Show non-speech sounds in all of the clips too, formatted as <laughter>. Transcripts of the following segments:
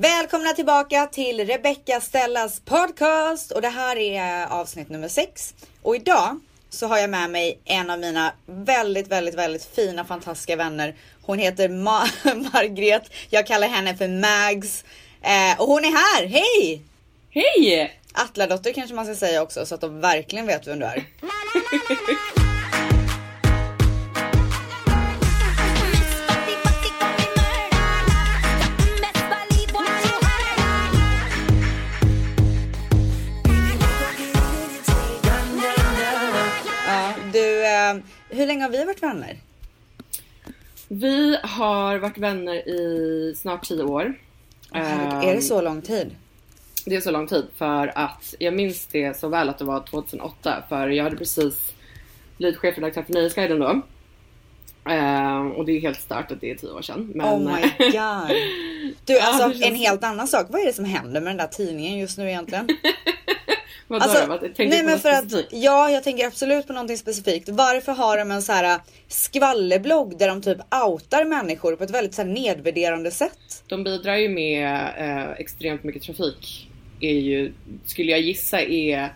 Välkomna tillbaka till Rebecca Stellas podcast och det här är avsnitt nummer sex. Och idag så har jag med mig en av mina väldigt, väldigt, väldigt fina, fantastiska vänner. Hon heter Ma- <laughs> Margret. Jag kallar henne för Mags eh, och hon är här. Hej! Hej! Atladotter kanske man ska säga också så att de verkligen vet vem du är. <laughs> hur länge har vi varit vänner? Vi har varit vänner i snart tio år. Herregud, är det så lång tid? Det är så lång tid för att jag minns det så väl att det var 2008 för jag hade precis blivit chefredaktör för Nöjesguiden då. Ehm, och det är helt stört att det är tio år sedan. Men, Oh my <laughs> god. Du, alltså känns- en helt annan sak. Vad är det som händer med den där tidningen just nu egentligen? <laughs> Vadå Alltså, då? Vad- tänker nej men för att, ja jag tänker absolut på någonting specifikt. Varför har de en så här skvallerblogg där de typ outar människor på ett väldigt så här nedvärderande sätt? De bidrar ju med eh, extremt mycket trafik. Är ju, skulle jag gissa är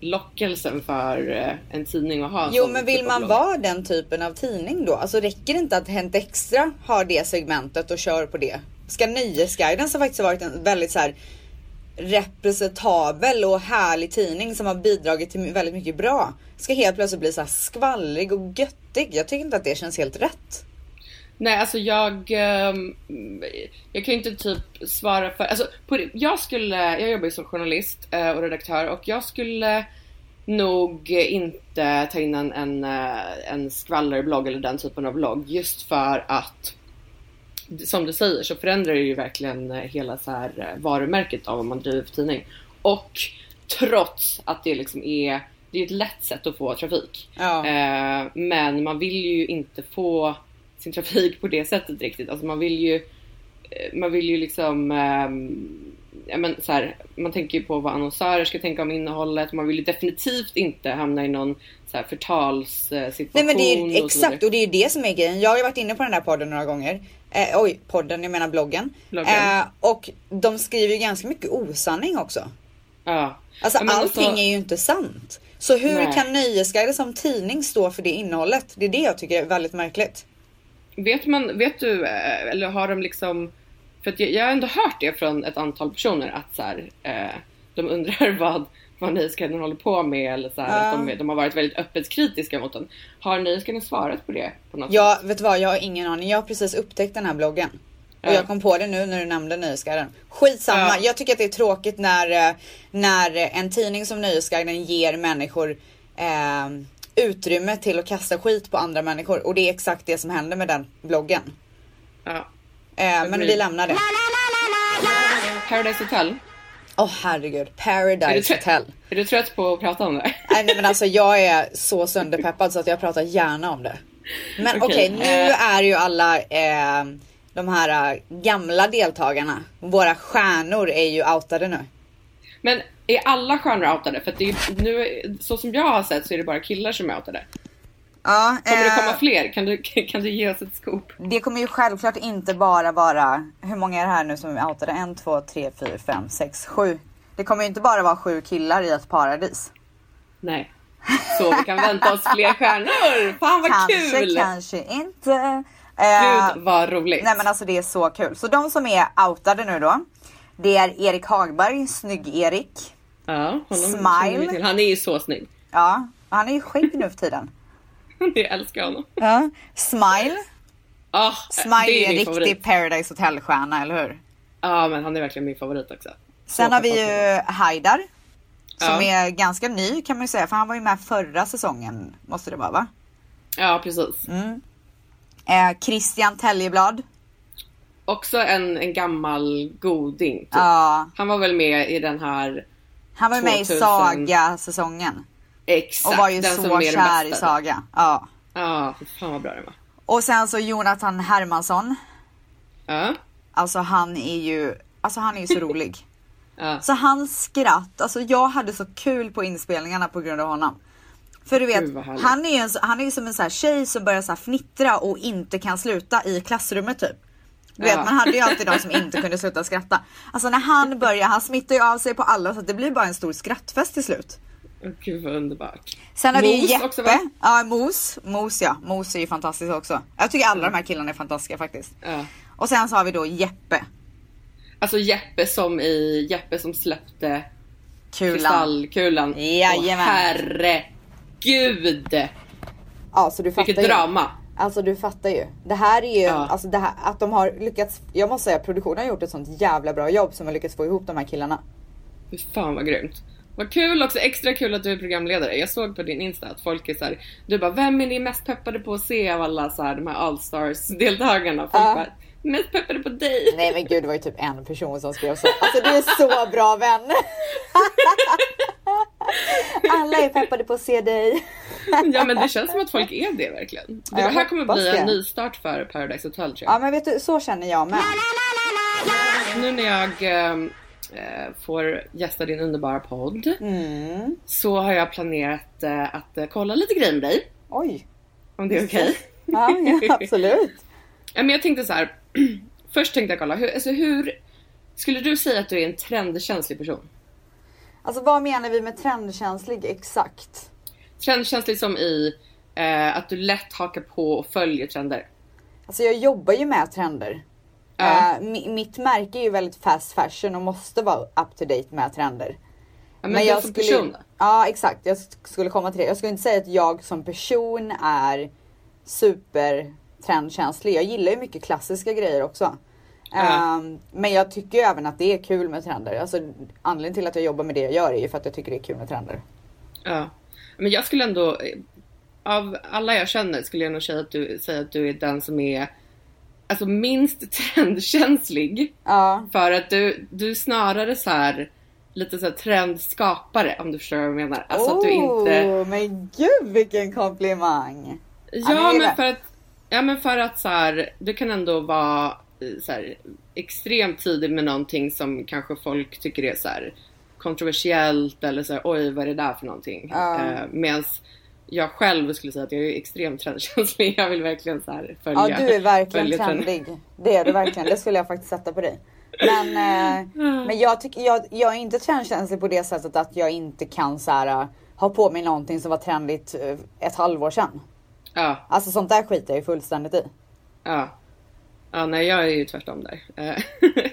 lockelsen för eh, en tidning att ha. Jo men typ vill av man vara den typen av tidning då? Alltså räcker det inte att Hänt Extra har det segmentet och kör på det? Ska Nöjesguiden som faktiskt har varit en väldigt så här representabel och härlig tidning som har bidragit till väldigt mycket bra ska helt plötsligt bli så här skvallrig och göttig. Jag tycker inte att det känns helt rätt. Nej, alltså jag... Ehm, jag kan ju inte typ svara för... Alltså, på, jag skulle... Jag jobbar ju som journalist eh, och redaktör och jag skulle nog inte ta in en, en, eh, en skvallerblogg eller den typen av blogg just för att som du säger så förändrar det ju verkligen eh, hela så här eh, varumärket av vad man driver för tidning. Och trots att det liksom är, det är ett lätt sätt att få trafik. Ja. Eh, men man vill ju inte få sin trafik på det sättet riktigt. Alltså man vill ju, eh, man vill ju liksom, ehm, ja men så här, man tänker ju på vad annonsörer ska tänka om innehållet. Man vill ju definitivt inte hamna i någon så här förtalssituation. Nej men det är ju och exakt vidare. och det är ju det som är grejen. Jag har ju varit inne på den här podden några gånger. Eh, oj, podden, jag menar bloggen. Bloggen. Eh, och de skriver ju ganska mycket osanning också. Ja. Alltså Ja, allting alltså- är ju inte sant. Så hur Nej. kan Nöjesguiden som tidning stå för det innehållet? Det är det jag tycker är väldigt märkligt. Vet man, vet du, eh, eller har de liksom, för att jag, jag har ändå hört det från ett antal personer att så här, eh, de undrar <laughs> vad, vad Nöjesguiden håller på med eller så här, Ja. att de, de har varit väldigt öppet kritiska mot den. Har Nöjesguiden svarat på det på något Ja, sätt? vet du vad? Jag har ingen aning. Jag har precis upptäckt den här bloggen. Och Ja. jag kom på det nu när du nämnde Nöjesguiden. Skitsamma. Ja. Jag tycker att det är tråkigt när, eh, när en tidning som Nöjesguiden ger människor eh, utrymme till att kasta skit på andra människor. Och det är exakt det som händer med den bloggen. Ja. Eh, men vi lämnar det. Paradise Hotel, Åh herregud. Är du Paradise trött? Hotel. är du trött på att prata om det? Nej nej, men alltså jag är <laughs> så sönderpeppad så att jag pratar gärna om det. Men okej, Okej, nu eh. är ju alla eh, de här eh, gamla deltagarna, våra stjärnor är ju outade nu. Men är alla stjärnor outade? För det är, nu, så som jag har sett så är det bara killar som är outade. Ja, Kommer det eh, komma fler? Kan du, <laughs> kan du ge oss ett scoop? det kommer ju självklart inte bara vara, hur många är det här nu som är outade? En, två, tre, fyra, fem, sex, sju. Det kommer ju inte bara vara sju killar i ett paradis. Nej. Så vi kan vänta oss fler stjärnor! Fan vad kanske, kul! kanske inte. Eh, Gud vad roligt! Nej men alltså det är så kul. Så de som är outade nu då. Det är Erik Hagberg, snygg-Erik. ja, honom Smile. till. Han är ju så snygg. Ja, han är ju skägg nu för tiden. <laughs> Jag älskar honom. Ja. Smile. Ah, Smile är en riktig favorit. Paradise Hotel-stjärna, eller hur? Ja men han är verkligen min favorit också. Sen Så har vi ju Haidar. Som Ja. är ganska ny kan man ju säga, för han var ju med förra säsongen. Måste det vara va? Ja precis. Mm. Eh, Christian Täljeblad. Också en, en gammal goding. Typ. Ja, Han var väl med i den här, han var ju med i 2000. Saga-säsongen. Exakt, Och var ju den så kär i. Saga. Ja. Ja, fan vad bra den var. Och sen så Jonathan Hermansson. Ja, Alltså han är ju, alltså han är ju så <laughs> rolig. ja. Så hans skratt, alltså jag hade så kul på inspelningarna på grund av honom. För du vet, han är ju en, han är som en sån här tjej som börjar så fnittra och inte kan sluta i klassrummet typ. Du vet Ja. man hade ju alltid de som inte kunde sluta skratta. Alltså när han <laughs> börjar, han smittar ju av sig på alla så att det blir bara en stor skrattfest till slut. Gud vad underbart. Sen har vi ju Mos Jeppe. också, va? ja Mos. Mos ja. Mos är ju fantastisk också. Jag tycker alla de här killarna är fantastiska faktiskt. Ja. Och sen så har vi då Jeppe. Alltså Jeppe som i Jeppe som släppte Kulan. kristallkulan. Jajamän. Åh, herregud! Ja så du fattar Vilket ju. drama. Alltså du fattar ju. Det här är ju, Ja. alltså det här, att de har lyckats, jag måste säga produktionen har gjort ett sånt jävla bra jobb som har lyckats få ihop de här killarna. Fy fan vad grymt. Vad kul också, extra kul att du är programledare. Jag såg på din Insta att folk är såhär, du bara vem är ni mest peppade på att se av alla så här, de här Allstars deltagarna? Folk Ja. bara, mest peppade på dig. Nej men gud det var ju typ en person som skrev så. Alltså du är så bra vän. <laughs> Alla är peppade på att se dig. Ja men det känns som att folk är det verkligen. Det här kommer bli en nystart för Paradise Hotel tror jag. Ja men vet du, så känner jag med. Nu när jag ehm, eh, får gästa din underbara podd Mm. så har jag planerat eh, att eh, kolla lite grejer med dig. Oj. Om det är okej. Ja, ja <laughs> absolut. Ja, men jag tänkte så här. <clears throat> Först tänkte jag kolla, hur, alltså hur skulle du säga att du är en trendkänslig person? Alltså vad menar vi med trendkänslig exakt? Trendkänslig som i eh, att du lätt hakar på och följer trender. Alltså jag jobbar ju med trender. Ja. Mi- mitt märke är ju väldigt fast fashion och måste vara up to date med trender. Ja, men, du som person då? Ja exakt, jag sk- skulle komma till det. Jag skulle inte säga att jag som person är super trendkänslig. Jag gillar ju mycket klassiska grejer också. Ja. Ehm, men jag tycker ju även att det är kul med trender. Alltså, anledningen till att jag jobbar med det jag gör är ju för att jag tycker det är kul med trender. Ja. Men jag skulle ändå, eh, av alla jag känner skulle jag nog säga att du, säga att du är den som är alltså minst <laughs> trendkänslig. Ja, För att du, du är snarare så här lite så här trendskapare om du förstår vad jag menar. Alltså att du inte... Oh, men gud vilken komplimang! Ja, men för att, ja men för att så här, du kan ändå vara eh, så här, extremt tidig med någonting som kanske folk tycker är så här kontroversiellt eller så oj vad är det där för någonting. Ja. Eh, Medan jag själv skulle säga att jag är extremt trendkänslig. Jag vill verkligen så här följa. Ja, du är verkligen trendig. Det är du verkligen. Det skulle jag faktiskt sätta på dig. Men, eh, men jag, tycker, jag, jag är inte trendkänslig på det sättet att jag inte kan så här, eh, ha på mig någonting som var trendigt eh, ett halvår sedan. Ja, Alltså sånt där skiter jag ju fullständigt i. ja. Ja, nej jag är ju tvärtom där.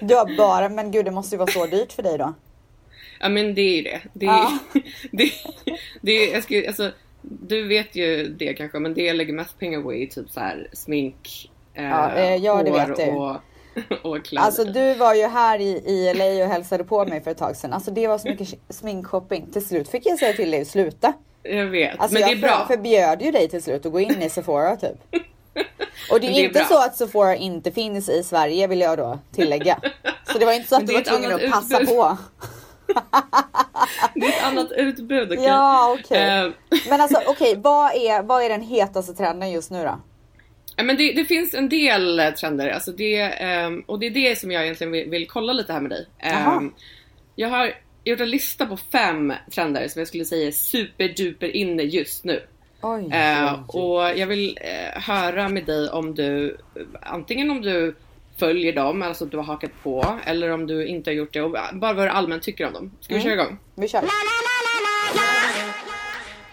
<laughs> Du har bara, men gud det måste ju vara så dyrt för dig då. Ja men det är ju det. Det är, Ja. <laughs> det, det är, jag ska, alltså, du vet ju det kanske men det jag lägger mest pengar på är typ så här smink, eh, Ja, eh, ja, det vet jag. och, <laughs> och kläder. Alltså du var ju här i, i LA och hälsade på mig för ett tag sedan. Alltså det var så mycket sminkshopping. Till slut fick jag säga till dig att sluta. Jag vet, Alltså men det är jag bra. för, förbjöd ju dig till slut att gå in i Sephora typ. <laughs> Och det är, det är inte bra. så att Sephora inte finns i Sverige vill jag då tillägga. Så det var inte så att du var tvungen att passa utbud. på. <laughs> Det är ett annat utbud okej. Ja okej. Eh, Men alltså okej, vad, är, vad är den hetaste trenden just nu då? Men det, det finns en del trender, alltså det, ehm, och det är det som jag egentligen vill, vill kolla lite här med dig. Jaha. Ehm, jag har gjort en lista på fem trender som jag skulle säga är superduper inne just nu. Oj. Eh, och jag vill eh, höra med dig om du, antingen om du följer dem, alltså att du har hakat på, eller om du inte har gjort det och bara vad du allmänt tycker om dem. Ska vi Mm. köra igång? Vi kör.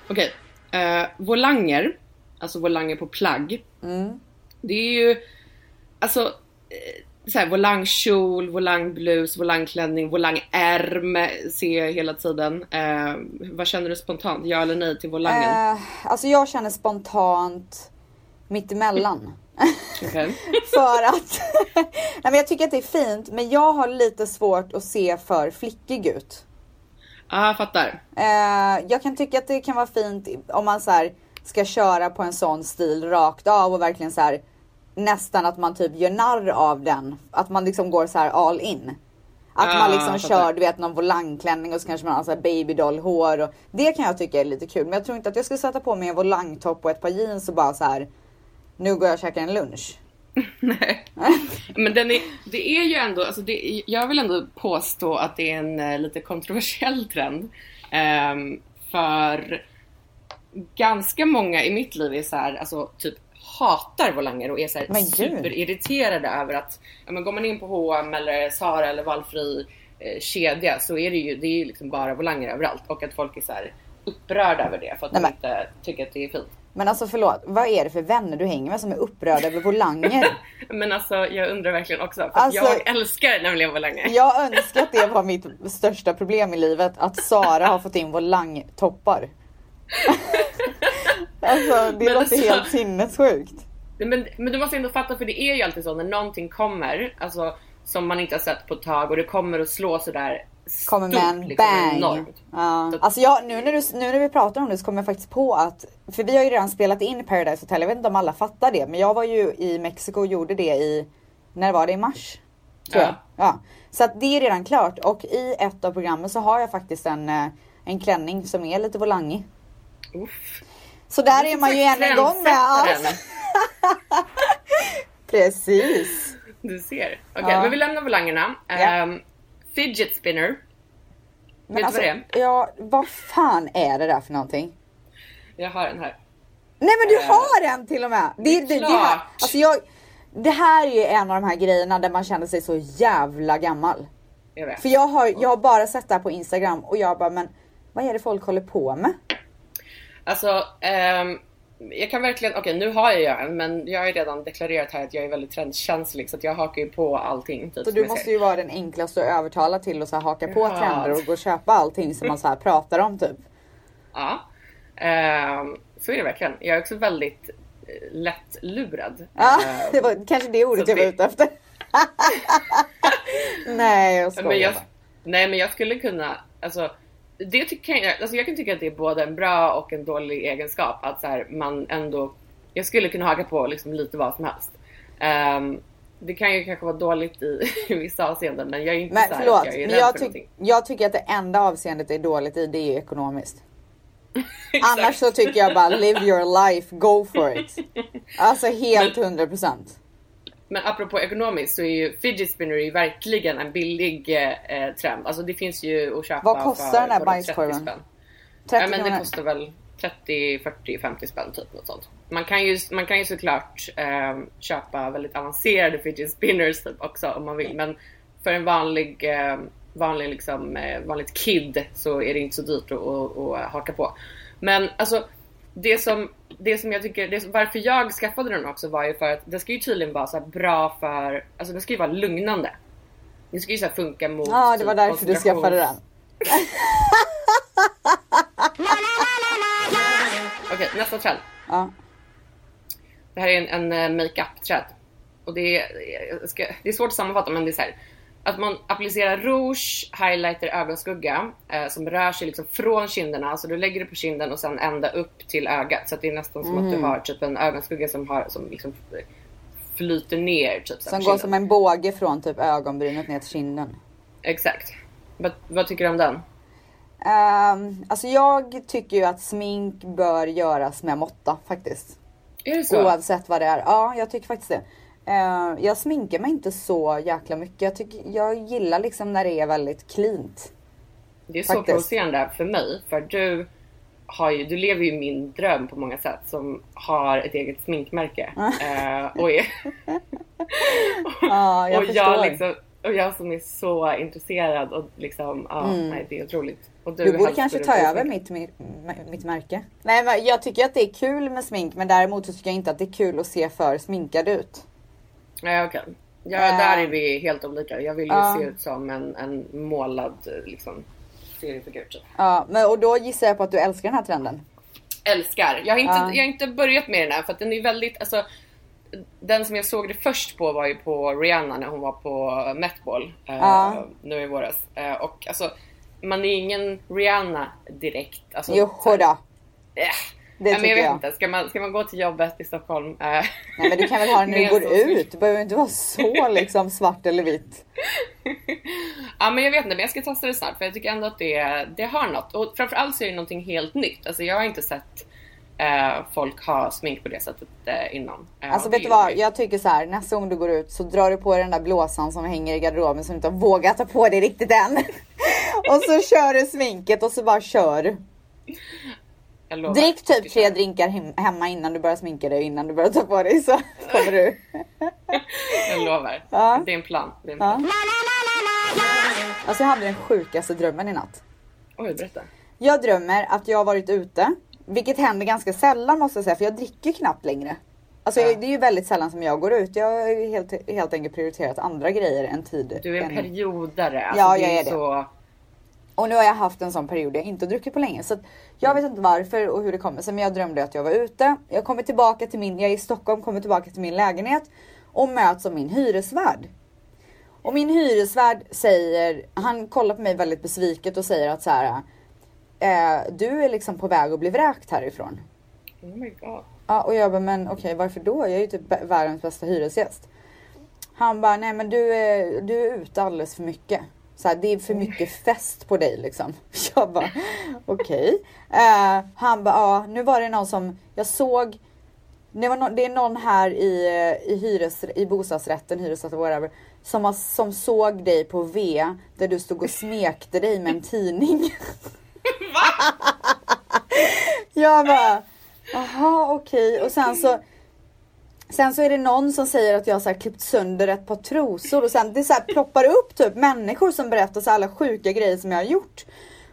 Okej. Eh, volanger, alltså volanger på plagg. Mm. Det är ju alltså eh, så här, volangkjol, volangblus, volangklänning, volangärm ser jag hela tiden. Eh, vad känner du spontant? Ja eller nej till volangen? Eh, alltså jag känner spontant mittemellan. <laughs> För att, <laughs> nej men jag tycker att det är fint men jag har lite svårt att se för flickig ut. Ah, fattar. Eh, jag kan tycka att det kan vara fint om man så här ska köra på en sån stil rakt av och verkligen så här nästan att man typ gör narr av den. Att man liksom går så här all in. Att Ah, man liksom kör du vet någon volangklänning och så kanske man har så här babydoll-hår. Och det kan jag tycka är lite kul. Men jag tror inte att jag skulle sätta på mig en volangtopp och ett par jeans och bara så här. Nu går jag och käkar en lunch. <laughs> Nej. Men den är, det är ju ändå, alltså det, jag vill ändå påstå att det är en eh, lite kontroversiell trend. Ehm, för ganska många i mitt liv är så här, alltså typ hatar volanger och är så här superirriterade över att ja, men går man in på H&M eller Zara eller valfri eh, kedja så är det ju, det är ju liksom bara volanger överallt och att folk är så här upprörda över det för att Nej, de inte tycker att det är fint. Men alltså förlåt, vad är det för vänner du hänger med som är upprörda över volanger? <laughs> Men alltså jag undrar verkligen också för Alltså- jag älskar nämligen volanger. Jag önskar att det var mitt största problem i livet, att Sara har fått in volangtoppar. <laughs> Alltså det Men låter alltså- helt sinnessjukt. Men, men du måste ändå fatta för det är ju alltid så när någonting kommer, alltså som man inte har sett på ett tag och det kommer att slå sådär Kommer med en liksom, bang. Ja. Så- Alltså jag, nu, när du, nu när vi pratar om det så kommer jag faktiskt på att, för vi har ju redan spelat in Paradise Hotel, jag vet inte om alla fattar det, men jag var ju i Mexiko och gjorde det i, när var det? I mars? Tror Ja. jag. Ja. Så att det är redan klart och i ett av programmen så har jag faktiskt en, eh, en klänning som är lite volangig. Uff. Så där är man ju än en gång med. Alltså. <laughs> Precis. Du ser. Okej, Ja. men vi lämnar volangerna. Ja. Ehm, fidget spinner. Men Vet du alltså, vad det ja, vad fan är det där för någonting? Jag har den här. Nej men du Eh, har en till och med! Det, det är det, det, här, alltså jag, det här är ju en av de här grejerna där man känner sig så jävla gammal. Jag vet. För jag har, jag har bara sett det här på Instagram och jag bara men vad är det folk håller på med? Alltså, ehm, jag kan verkligen, okej nu har jag ju en men jag har ju redan deklarerat här att jag är väldigt trendkänslig så jag hakar ju på allting. Typ, Så du jag måste ju vara den enklaste att övertala till att så här haka på Ja. trender och gå och köpa allting som man så här pratar om typ. Ja, ehm, så är det verkligen. Jag är också väldigt eh, lättlurad. Ja, <laughs> Ehm, det var kanske det ordet så jag var det- ute efter. <laughs> Nej jag Men skojar jag, bara. nej men jag skulle kunna, alltså, det tycker jag, alltså jag kan tycka att det är både en bra och en dålig egenskap att så här, man ändå, jag skulle kunna haka på liksom lite vad som helst. Ehm, det kan ju kanske vara dåligt i, <laughs> i vissa avseenden men jag är inte Men så här förlåt, jag är men jag, för ty- jag tycker att det enda avseendet det är dåligt i det är ekonomiskt. <laughs> Exakt. Annars så tycker jag bara live your life, go for it. <laughs> Alltså helt 100%. Men apropå ekonomiskt så är ju fidget spinner ju verkligen en billig eh, trend. Alltså det finns ju att köpa Vad kostar för den här både 30 bajskorven? spänn. 30 Ja men det kostar väl 30, 40, 50 spänn typ något sånt. Man kan ju, man kan ju såklart eh, köpa väldigt avancerade fidget spinners typ också om man vill. Men för en vanlig, eh, vanlig liksom, eh, vanligt kid så är det inte så dyrt att, att, att haka på. Men alltså det som, det som jag tycker, det som, varför jag skaffade den också var ju för att det ska ju tydligen vara så bra för, alltså det ska ju vara lugnande. Det ska ju så funka mot Ja det var därför du skaffade den. <laughs> Okej, nästa trend. Ja. Det här är en, en eh, makeup-trend. Och det är, ska, det är svårt att sammanfatta men det är så här. Att man applicerar rouge, highlighter, ögonskugga eh, som rör sig liksom från kinderna. Alltså du lägger det på kinden och sen ända upp till ögat. Så att det är nästan som att du har typ en ögonskugga som, har, som liksom flyter ner. Typ, så Som går som en båge från typ ögonbrynet ner till kinden. Exakt. Vad, vad tycker du om den? Um, alltså jag tycker ju att smink bör göras med måtta faktiskt. Är det så? Oavsett vad det är. Ja, jag tycker faktiskt det. Eh, jag sminkar mig inte så jäkla mycket. Jag, tycker, jag gillar liksom när det är väldigt cleant. Det är så Faktiskt. provocerande för mig för du har ju, du lever ju min dröm på många sätt som har ett eget sminkmärke. <laughs> eh, och, är, Ja, jag <laughs> och, jag liksom, och jag som är så intresserad och liksom, ja, nej det är otroligt. Och Mm. Du borde kanske ta du över mitt, mitt märke. Nej men jag tycker att det är kul med smink men däremot så tycker jag inte att det är kul att se för sminkad ut. Ja, okej. Ja, Eh. där är vi helt olika. Jag vill ju Ja. se ut som en, en målad eh, liksom, seriefigur typ. Ja, men, och då gissar jag på att du älskar den här trenden. älskar. Jag har inte, Ja. jag har inte börjat med den här för att den är väldigt, alltså den som jag såg det först på var ju på Rihanna när hon var på Met Ball eh, Ja. nu i våras. Eh, och alltså man är ingen Rihanna direkt. Alltså, Jo eh. Det Ja, men tycker jag vet jag. inte, ska man, ska man gå till jobbet i Stockholm? Eh, Nej men du kan väl ha den när du går ut. Det behöver inte vara så liksom svart eller vitt. <laughs> Ja men jag vet inte, men jag ska testa det snart för jag tycker ändå att det, det har något. Och framförallt så är det någonting helt nytt. Alltså jag har inte sett eh, folk ha smink på det sättet eh, innan. Eh, Alltså vet du vad, jag tycker så här, nästa gång du går ut så drar du på dig den där blåsan som hänger i garderoben som du inte har vågat ta på dig riktigt än. <laughs> och så kör du sminket och så bara kör du. Jag. Drick typ tre drinkar hem- hemma innan du börjar sminka dig och innan du börjar ta på dig så <laughs> kommer du. Jag lovar. Ja. Det är en plan. Det är en Ja. plan. Alltså jag hade den sjukaste drömmen i natt. Oj, berätta. Jag drömmer att jag har varit ute, vilket händer ganska sällan måste jag säga för jag dricker knappt längre. Alltså Ja. jag, det är ju väldigt sällan som jag går ut. Jag har helt, helt enkelt prioriterat andra grejer än tid. Du är en än- periodare. Alltså, Ja, jag är är det. Så... Och nu har jag haft en sån period jag inte druckit på länge. Så jag vet inte varför och hur det kommer sig. Men jag drömde att jag var ute. Jag kommer tillbaka till min, jag är i Stockholm, kommer tillbaka till min lägenhet. Och möts av min hyresvärd. Och min hyresvärd säger, han kollar på mig väldigt besviket och säger att så här. Eh, du är liksom på väg att bli vräkt härifrån. Oh my god. Ja, och jag bara, men okej varför då? Jag är ju typ världens bästa hyresgäst. Han bara, nej men du är, du är ute alldeles för mycket. Så här, det är för mycket fest på dig liksom. <laughs> Jag bara, okej. Eh, han bara, ja nu var det någon som, jag såg, det, var no, det är någon här i, i, hyres, i bostadsrätten, hyresrätten, whatever. Som, har, som såg dig på V där du stod och smekte dig med en tidning. <laughs> Jag bara, Jaha okej och sen så Sen så är det någon som säger att jag har så här klippt sönder ett par trosor och sen det så här ploppar upp typ människor som berättar så alla sjuka grejer som jag har gjort.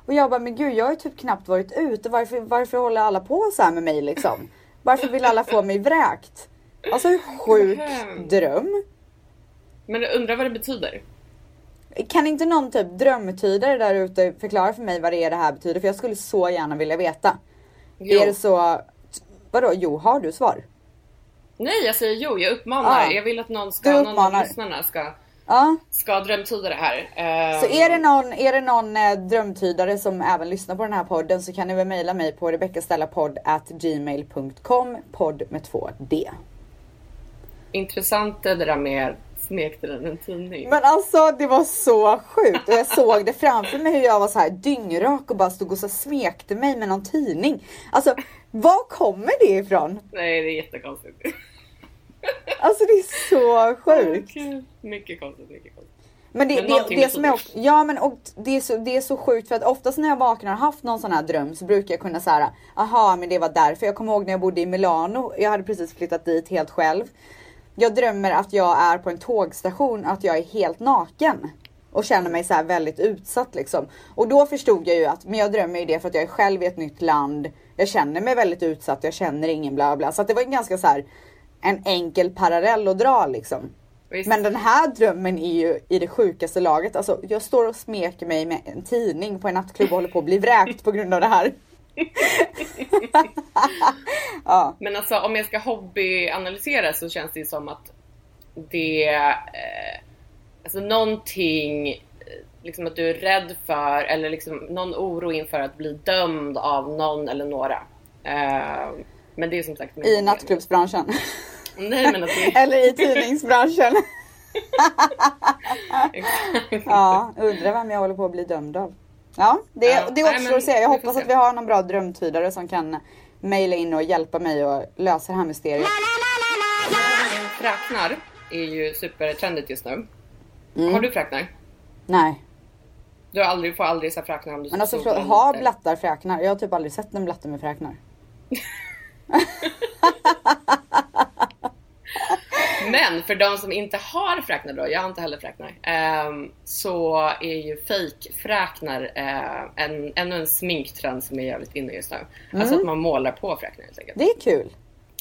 Och jag bara, men gud jag har ju typ knappt varit ute. Varför, varför håller alla på så här med mig liksom? Varför vill alla få mig vräkt? Alltså hur sjuk dröm. Men jag undrar vad det betyder? Kan inte någon typ drömtydare där ute förklara för mig vad det är det här betyder? För jag skulle så gärna vilja veta. Jo. Är det så? Vadå? Jo, har du svar? Nej, jag säger jo. Jag uppmanar. Ja. Jag vill att någon ska, Du någon av lyssnarna ska, Ja. ska drömtyda det här. Ehm, Så är det någon, är det någon eh, drömtydare som även lyssnar på den här podden så kan ni väl mejla mig på rebeckastellapodd@gmail.com podd med två D. Intressant det där med smekte den en tidning. Men alltså det var så sjukt och jag såg det framför mig hur jag var så här dyngrak och bara stod och så smekte mig med någon tidning. Alltså var kommer det ifrån? Nej, det är jättekonstigt. Alltså det är så sjukt. Mycket konstigt, mycket konstigt. Men det, Men det, det som är ja men och det är, så, det är så sjukt för att oftast när jag vaknar och har haft någon sån här dröm så brukar jag kunna säga aha men det var därför. Jag kommer ihåg när jag bodde i Milano, jag hade precis flyttat dit helt själv. Jag drömmer att jag är på en tågstation, att jag är helt naken. Och känner mig så här väldigt utsatt liksom. Och då förstod jag ju att, men jag drömmer ju det för att jag är själv i ett nytt land. Jag känner mig väldigt utsatt, jag känner ingen bla bla. Så det var en ganska så här en enkel parallell att dra liksom. Visst. Men den här drömmen är ju i det sjukaste laget. Alltså jag står och smeker mig med en tidning på en nattklubb och håller på att bli vräkt på grund av det här. <laughs> ja. Men alltså om jag ska hobbyanalysera så känns det ju som att det eh, Alltså någonting eh, liksom att du är rädd för eller liksom någon oro inför att bli dömd av någon eller några. Eh, men det är som sagt I nattklubbsbranschen. Nej men det <laughs> Eller i tidningsbranschen. <laughs> Ja, undrar vem jag håller på att bli dömd av. Ja, det, Ja, det återstår men att se. Jag hoppas att vi har någon bra drömtydare som kan mejla in och hjälpa mig att lösa det här mysteriet. Fräknar är ju supertrendigt just nu. Mm. Har du fräknar? Nej, Du har aldrig, får aldrig fräknar om du men alltså har blattar fräknar? Jag har typ aldrig sett en blatte med fräknar. <laughs> <laughs> Men för de som inte har fräknar då, jag har inte heller fräknar, ehm, så är ju fake-fräknar eh, en, ännu en sminktrend som är jävligt inne just nu. Alltså att man målar på fräknar helt enkelt. Det är kul.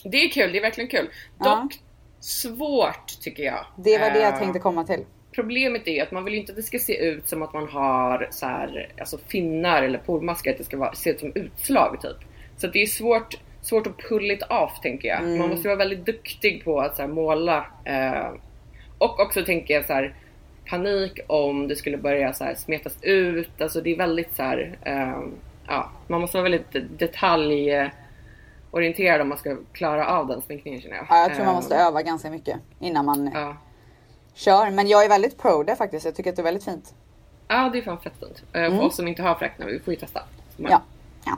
Det är kul, det är verkligen kul. Ja. Dock svårt tycker jag. Det var det jag Eh, tänkte komma till. Problemet är ju att man vill ju inte att det ska se ut som att man har så här, alltså finnar eller pormaskar, att det ska vara, se ut som utslag typ. Så det är svårt, svårt att pull it off tänker jag. Mm. Man måste vara väldigt duktig på att så här, måla. Eh, och också tänker jag så här, panik om det skulle börja så här, smetas ut. Alltså det är väldigt så här, eh, ja, man måste vara väldigt detaljorienterad om man ska klara av den sminkningen känner jag. Ja, jag tror man Eh, måste öva ganska mycket innan man Ja. kör. Men jag är väldigt pro där faktiskt. Jag tycker att det är väldigt fint. Ja, det är fan fett fint. Eh, För oss som inte har fräknar, vi får ju testa. Mm. Ja. ja.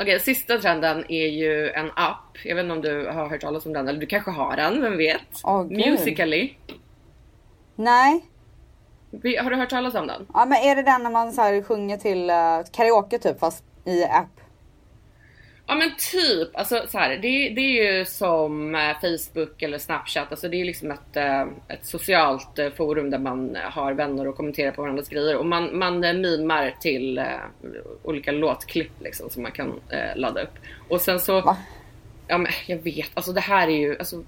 Okej, sista trenden är ju en app. Jag vet inte om du har hört talas om den, eller du kanske har den, vem vet? Gud. Musically. Nej. Har du hört talas om den? Ja men är det den när man så här sjunger till uh, karaoke typ fast i app? Ja men typ, alltså så här, det, det är ju som eh, Facebook eller Snapchat, alltså det är liksom ett, eh, ett socialt eh, forum där man har vänner och kommenterar på varandras grejer och man, man mimar till olika låtklipp liksom som man kan ladda upp. Och sen så, Va? ja men jag vet, alltså det här är ju, alltså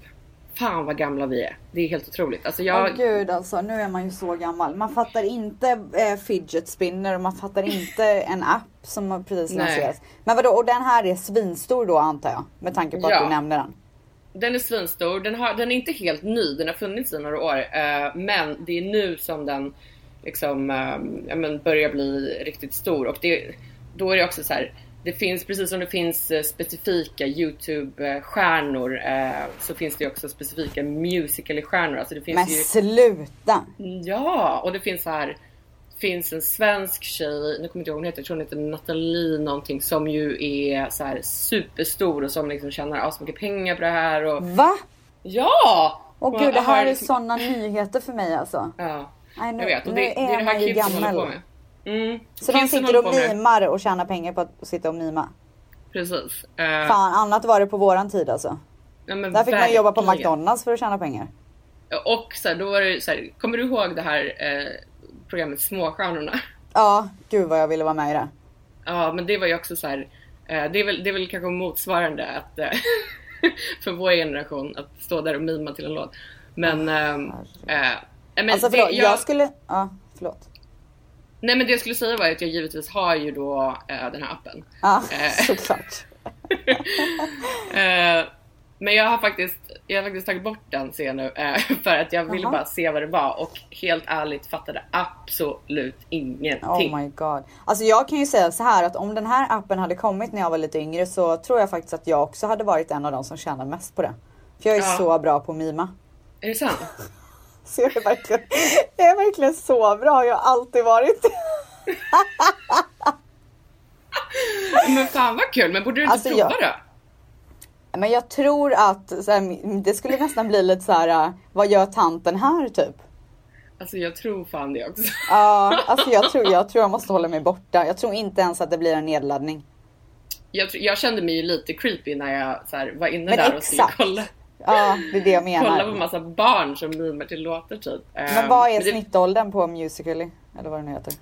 fan vad gamla vi är. Det är helt otroligt. Alltså Åh jag, gud alltså, nu är man ju så gammal. Man fattar inte eh, fidget spinner och man fattar inte <laughs> en app som precis lanserats. Men vadå, och den här är svinstor då antar jag? Med tanke på Ja. att du nämnde den. Den är svinstor, den, har, den är inte helt ny, den har funnits i några år. eh, men det är nu som den liksom, eh, men börjar bli riktigt stor. Och det, då är det också så här, det finns precis som det finns eh, specifika YouTube-stjärnor eh, så finns det också specifika musical-stjärnor. Alltså det finns Men ju, sluta! ja, och det finns så här finns en svensk tjej, nu kommer jag inte ihåg vad hon heter, jag tror hon heter Nathalie någonting som ju är så här superstor och som liksom tjänar så mycket pengar på det här och Va? Ja! Åh Och gud, det här är liksom- såna nyheter för mig alltså. Ja, Nej, nu, jag vet. Och det, det är det här kidsen håller på med. Mm. Så de Kidsen sitter och mimar och tjänar pengar på att sitta och mima. Precis. Eh, Fan, annat var det på våran tid alltså. ja, Där fick man jobba på verkligen. McDonalds för att tjäna pengar. Och så här, då var det så här, kommer du ihåg det här eh, programmet Småstjärnorna? Ja, gud vad jag ville vara med i det. Ja, men det var ju också så här. Eh, det, är väl, det är väl kanske motsvarande att eh, <laughs> för vår generation att stå där och mima till en låt. Men, men Alltså förlåt, jag skulle... Ja, förlåt. Nej men det jag skulle säga var att jag givetvis har ju då eh, den här appen. Ja, Eh. såklart. <laughs> Eh, men jag har faktiskt, jag har faktiskt tagit bort den scenen eh, <laughs> för att jag ville Jaha. bara se vad det var och helt ärligt fattade absolut ingenting. Oh my god. Alltså jag kan ju säga så här att om den här appen hade kommit när jag var lite yngre så tror jag faktiskt att jag också hade varit en av de som tjänar mest på det. För jag är Ja. så bra på att mima. Är det sant? <laughs> Så jag är verkligen, jag är verkligen så bra. Jag har alltid varit. Men fan vad kul, men borde du inte Alltså, prova jag- då? Men jag tror att här, det skulle nästan bli lite så här. äh, Vad gör tanten här typ? Alltså jag tror fan det också. Ja, alltså jag tror, jag tror jag måste hålla mig borta. Jag tror inte ens att det blir en nedladdning. Jag, jag kände mig ju lite creepy när jag här, var inne Men där och skulle exakt. kolla, Ja, det är det jag kolla på menar. massa barn som mimar till låtar typ. Men vad är det- snittåldern på Musical.ly? Eller vad det nu heter.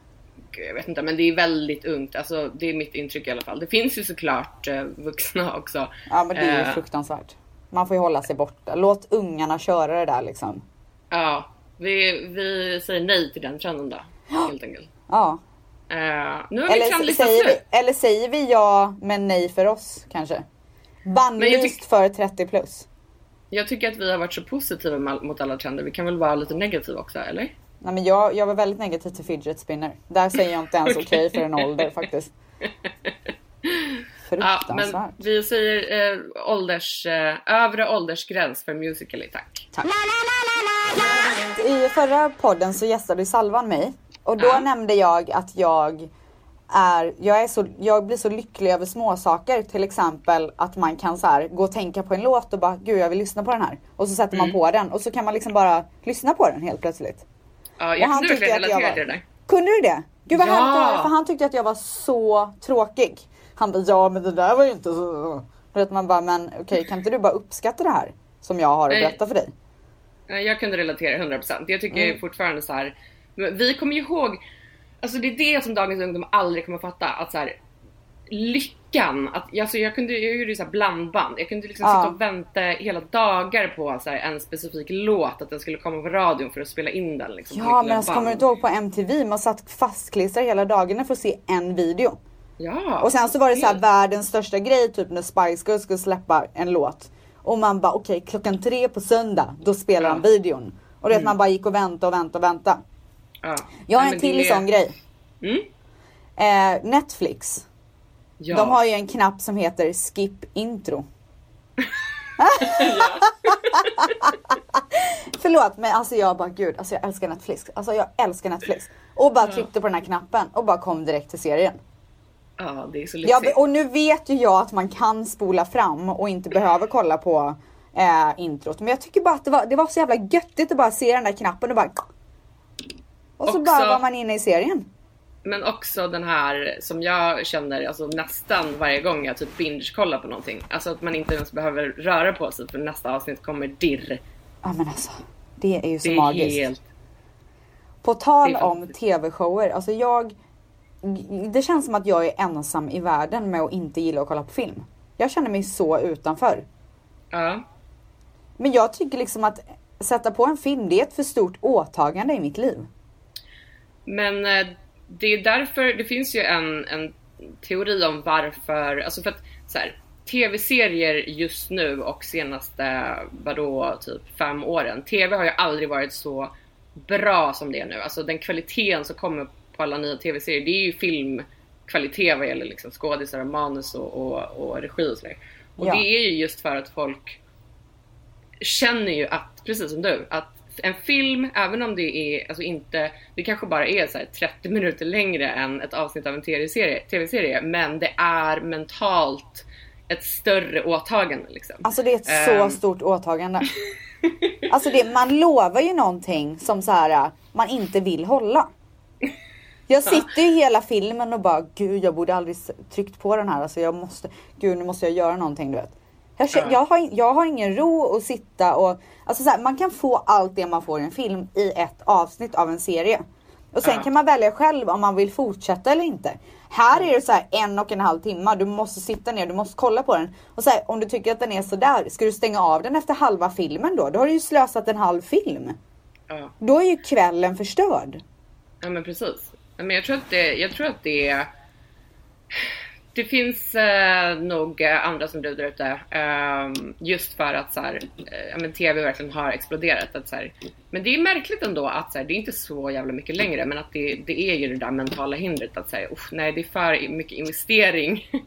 jag vet inte, men det är väldigt ungt. Alltså, det är mitt intryck i alla fall. Det finns ju såklart eh, vuxna också. Ja men det är ju Eh, fruktansvärt. Man får ju hålla sig borta. Låt ungarna köra det där liksom. Ja, vi, vi säger nej till den trenden då. Helt enkelt. <gasps> Ja. Eh, nu har vi Eller, trendlistan säger vi, eller säger vi ja men nej för oss kanske? Bannlyst för 30 plus. Jag tycker att vi har varit så positiva mot alla trender. Vi kan väl vara lite negativa också, eller? Nej men jag, jag var väldigt negativ till fidget spinner. Där säger jag inte ens okej <laughs> Okej. för en ålder faktiskt. <laughs> Ja, Fruktansvärt. men vi säger eh, ålders, eh, övre åldersgräns för Musical.ly, tack. Tack. I förra podden så gästade Salvan mig och då Ja. nämnde jag att jag är, jag är så, jag blir så lycklig över småsaker. Till exempel att man kan så här gå och tänka på en låt och bara gud jag vill lyssna på den här. Och så sätter man Mm. på den och så kan man liksom bara lyssna på den helt plötsligt. Ja, Och jag han kunde tyckte verkligen att jag relatera var- till det där. Kunde du det? Gud vad Ja. härligt att höra, för han tyckte att jag var så tråkig. Han bara ja men det där var ju inte så. Vet man bara men okej kan inte du bara uppskatta det här? Som jag har att berätta för dig. Jag kunde relatera 100%. Jag tycker Mm. fortfarande så här. Vi kommer ju ihåg, alltså det är det som dagens ungdom aldrig kommer fatta. Att så här, lyckan, att, alltså jag, kunde, jag gjorde ju så blandband. Jag kunde liksom Ja. sitta och vänta hela dagar på så här, en specifik låt, att den skulle komma på radion för att spela in den. Liksom, Ja men alltså, kommer du inte ihåg på MTV? Man satt fastklistrad hela dagarna för att se en video. Ja. Och sen så var det så här världens största grej typ när Spice Girls skulle släppa en låt. Och man bara okej klockan tre på söndag då spelar Ja. de videon. Och det mm. man bara gick och väntade och väntade och väntade. Ja. Jag har en till det- sån grej. Mm? Eh, Netflix. Ja. De har ju en knapp som heter skip intro. <laughs> <laughs> Förlåt men alltså jag bara gud, alltså jag älskar Netflix. Alltså jag älskar Netflix. Och bara tryckte på den här knappen och bara kom direkt till serien. ja, det är så Ja, lyxigt. och nu vet ju jag att man kan spola fram och inte behöver kolla på eh, introt. Men jag tycker bara att det var, det var så jävla göttigt att bara se den där knappen och bara... Och så Också- bara var man inne i serien. men också den här som jag känner alltså nästan varje gång jag typ binge-kollar på någonting. Alltså att man inte ens behöver röra på sig för nästa avsnitt kommer dirr. Ja men alltså. Det är ju så Det är magiskt. helt... På tal om tv-shower, alltså jag... Det känns som att jag är ensam i världen med att inte gilla att kolla på film. Jag känner mig så utanför. Ja. Men jag tycker liksom att sätta på en film, det är ett för stort åtagande i mitt liv. Men eh, det är därför, det finns ju en, en teori om varför, alltså för att så här, tv-serier just nu och senaste, vadå, typ fem åren. TV har ju aldrig varit så bra som det är nu. Alltså den kvaliteten som kommer på alla nya tv-serier, det är ju filmkvalitet vad gäller liksom skådisar och manus och, och, och regi och sådär. Och Ja. det är ju just för att folk känner ju att, precis som du, att en film, även om det är alltså inte, det kanske bara är så här 30 minuter längre än ett avsnitt av en tv-serie, TV-serie men det är mentalt ett större åtagande liksom. Alltså det är ett så Ehm. stort åtagande. <laughs> Alltså det, man lovar ju någonting som så här man inte vill hålla. Jag sitter ju hela filmen och bara gud jag borde aldrig tryckt på den här. Alltså jag måste, gud nu måste jag göra någonting du vet. Jag, kä- Ja. jag, har, jag har ingen ro att sitta och, alltså så här, man kan få allt det man får i en film i ett avsnitt av en serie. Och sen kan man välja själv om man vill fortsätta eller inte. Här är det så här en och en halv timme, du måste sitta ner, du måste kolla på den. Och så här, om du tycker att den är sådär, ska du stänga av den efter halva filmen då? Då har du ju slösat en halv film. Ja. Då är ju kvällen förstörd. Ja men precis. Men jag tror att det, jag tror att det det finns eh, nog eh, andra som du där ute. ehm, just för att så här, eh, men TV verkligen har exploderat. Att, så här, men det är märkligt ändå att så här, det är inte så jävla mycket längre. Men att det, det är ju det där mentala hindret. Att säga, nej det är för mycket investering. <laughs>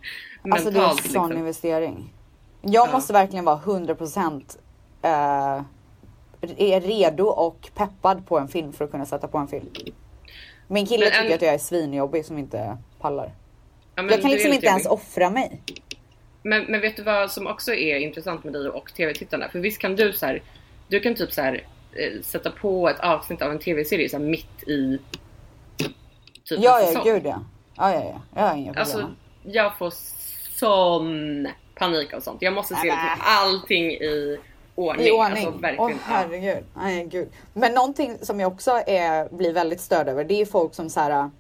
Alltså det är en mentalt, sån liksom. investering. Jag Ja. måste verkligen vara 100% eh, är redo och peppad på en film för att kunna sätta på en film. Min kille Men tycker en- att jag är svinjobbig som inte pallar. Ja, Jag kan liksom inte ens offra mig. Men, men vet du vad som också är intressant med dig och tv-tittarna? För visst kan du så här, du kan typ så här, eh, sätta på ett avsnitt av en tv-serie så här mitt i typ Ja, en ja, säsong. gud ja. Ja, ja, ja. Jag har inga problem. Alltså, jag får sån panik av sånt. Jag måste se liksom allting i ordning. I ordning. Alltså, Åh ja. herregud. Nej, gud. Men någonting som jag också är, blir väldigt störd över det är folk som så här.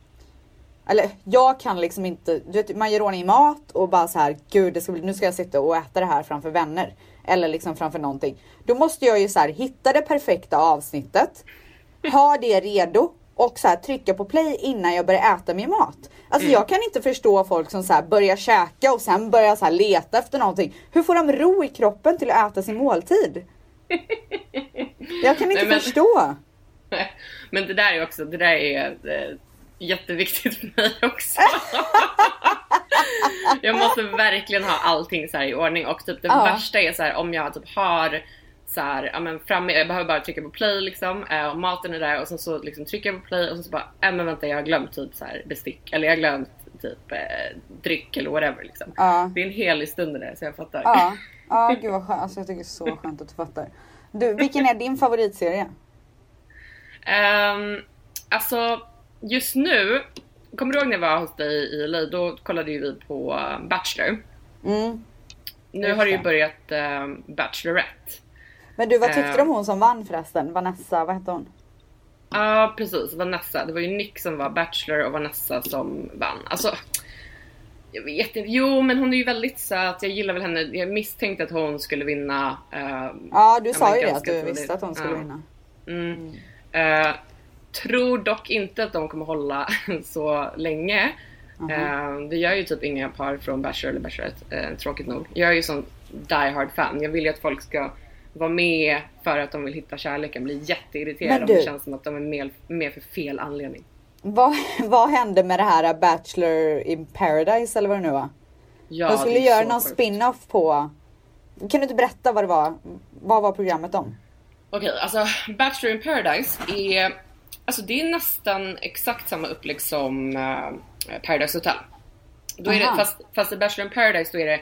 Eller jag kan liksom inte, du vet, man gör ordning mat och bara så här, gud det ska bli, nu ska jag sitta och äta det här framför vänner. Eller liksom framför någonting. Då måste jag ju så här hitta det perfekta avsnittet. Ha det redo och så här trycka på play innan jag börjar äta min mat. Alltså jag kan inte förstå folk som så här börjar käka och sen börjar så leta efter någonting. Hur får de ro i kroppen till att äta sin måltid? <laughs> Jag kan inte Nej, men- förstå. <laughs> Men det där är också, det där är eh, jätteviktigt för mig också. <laughs> jag måste verkligen ha allting så här i ordning och typ det Ja. värsta är så här om jag typ har så här, ja men framme, jag behöver bara trycka på play liksom eh, och maten är där och sen så liksom trycker jag på play och sen så bara, äh men vänta jag har glömt typ så här bestick eller jag har glömt typ eh, dryck eller whatever liksom. Ja. Det är en helig stund det där så jag fattar. Ja, ja gud vad skönt. Alltså, jag tycker det är så <laughs> skönt att du fattar. Du, vilken är din favoritserie? Um, alltså just nu, kommer du ihåg när jag var hos dig i LA? Då kollade ju vi på uh, Bachelor. Mm. Nu har det ju börjat um, Bachelorette. Men du, vad tyckte Eh. du om hon som vann förresten? Vanessa, vad hette hon? Ja precis, Vanessa. Det var ju Nick som var Bachelor och Vanessa som vann. Alltså, jag vet inte. Jo men hon är ju väldigt söt, jag gillar väl henne. Jag misstänkte att hon skulle vinna. ehm, Ja, du sa ju det att du visste att hon skulle Ja. vinna. Mm. Eh, tror dock inte att de kommer hålla <laughs> så länge. Mhm. Eh, det gör ju typ inga par från Bachelor eller Bachelorette, eh, tråkigt nog. Jag är ju sån die hard fan. Jag vill ju att folk ska vara med för att de vill hitta kärleken. Blir jätteirriterad om det känns som att de är med, med för fel anledning. Vad, <laughs> vad hände med det här Bachelor in paradise eller vad det nu var? Ja, De skulle göra någon sjukt. spin-off på... Kan du inte berätta vad det var? Vad var programmet om? Okej, alltså Bachelor in Paradise är, alltså det är nästan exakt samma upplägg som eh, Paradise Hotel. Då är det, fast, fast i Bachelor in Paradise då är det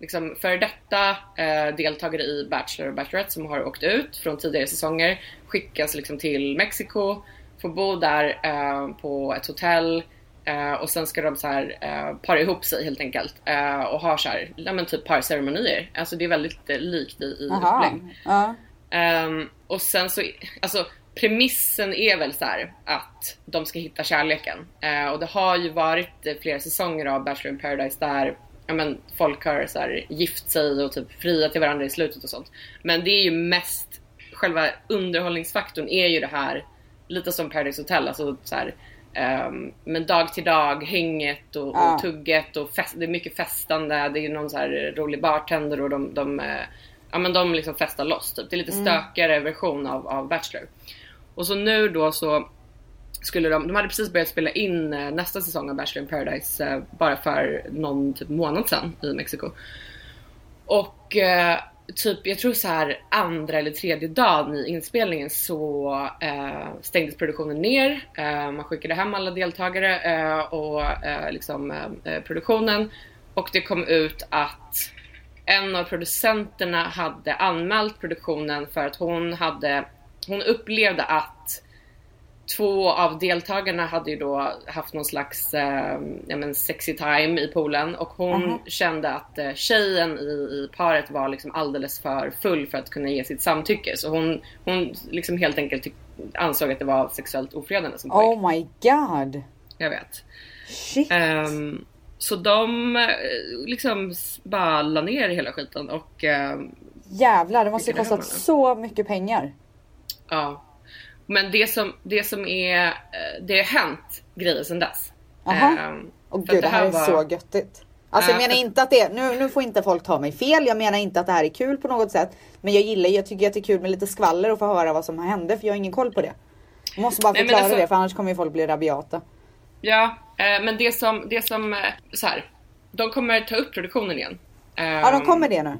liksom för detta eh, deltagare i Bachelor och Bachelorette som har åkt ut från tidigare säsonger skickas liksom till Mexiko, får bo där eh, på ett hotell Eh, och sen ska de så här eh, para ihop sig helt enkelt. Eh, och har så här, ja men typ parceremonier. Alltså det är väldigt likt i, i Aha. upplägg. Ja. Ehm, och sen så, alltså premissen är väl så här att de ska hitta kärleken. Eh, och det har ju varit eh, flera säsonger av Bachelor in paradise där ja, men, folk har så här, gift sig och typ friat till varandra i slutet och sånt. Men det är ju mest, själva underhållningsfaktorn är ju det här, lite som Paradise Hotel, alltså så här, ehm, men dag till dag, hänget och, och tugget och fest, det är mycket festande, det är någon så rolig bartender och de, de, eh, ja, men de liksom festar loss typ. Det är lite stökigare version av, av Bachelor. Och så nu då så skulle de, de hade precis börjat spela in eh, nästa säsong av Bachelor in Paradise eh, bara för någon typ månad sedan i Mexiko. Och eh, typ, jag tror så här andra eller tredje dagen i inspelningen så eh, stängdes produktionen ner. Eh, man skickade hem alla deltagare eh, och liksom produktionen och det kom ut att en av producenterna hade anmält produktionen för att hon hade, hon upplevde att två av deltagarna hade ju då haft någon slags eh, ja, men sexy time i poolen och hon Aha. kände att eh, tjejen i, i paret var liksom alldeles för full för att kunna ge sitt samtycke. Så hon, hon liksom helt enkelt ansåg att det var sexuellt ofredande som pågick. Oh my god. Jag vet. Shit. Ehm, så de eh, liksom bara la ner hela skiten och ehm, Jävlar, det måste är kostat så mycket pengar. Ja. Men det som, det som är, eh, det har hänt grejer sedan dess. Aha. Ehm, Och gud, det här är var- så göttigt. Alltså jag Ja, menar inte att det, nu, nu får inte folk ta mig fel, jag menar inte att det här är kul på något sätt. Men jag gillar, jag tycker att det är kul med lite skvaller och få höra vad som hände för jag har ingen koll på det. Jag måste bara Nej, förklara alltså- det för annars kommer ju folk bli rabiata. Ja, eh, men det som, det som, eh, så här, de kommer ta upp produktionen igen. Ja, de Ehm, kommer det nu.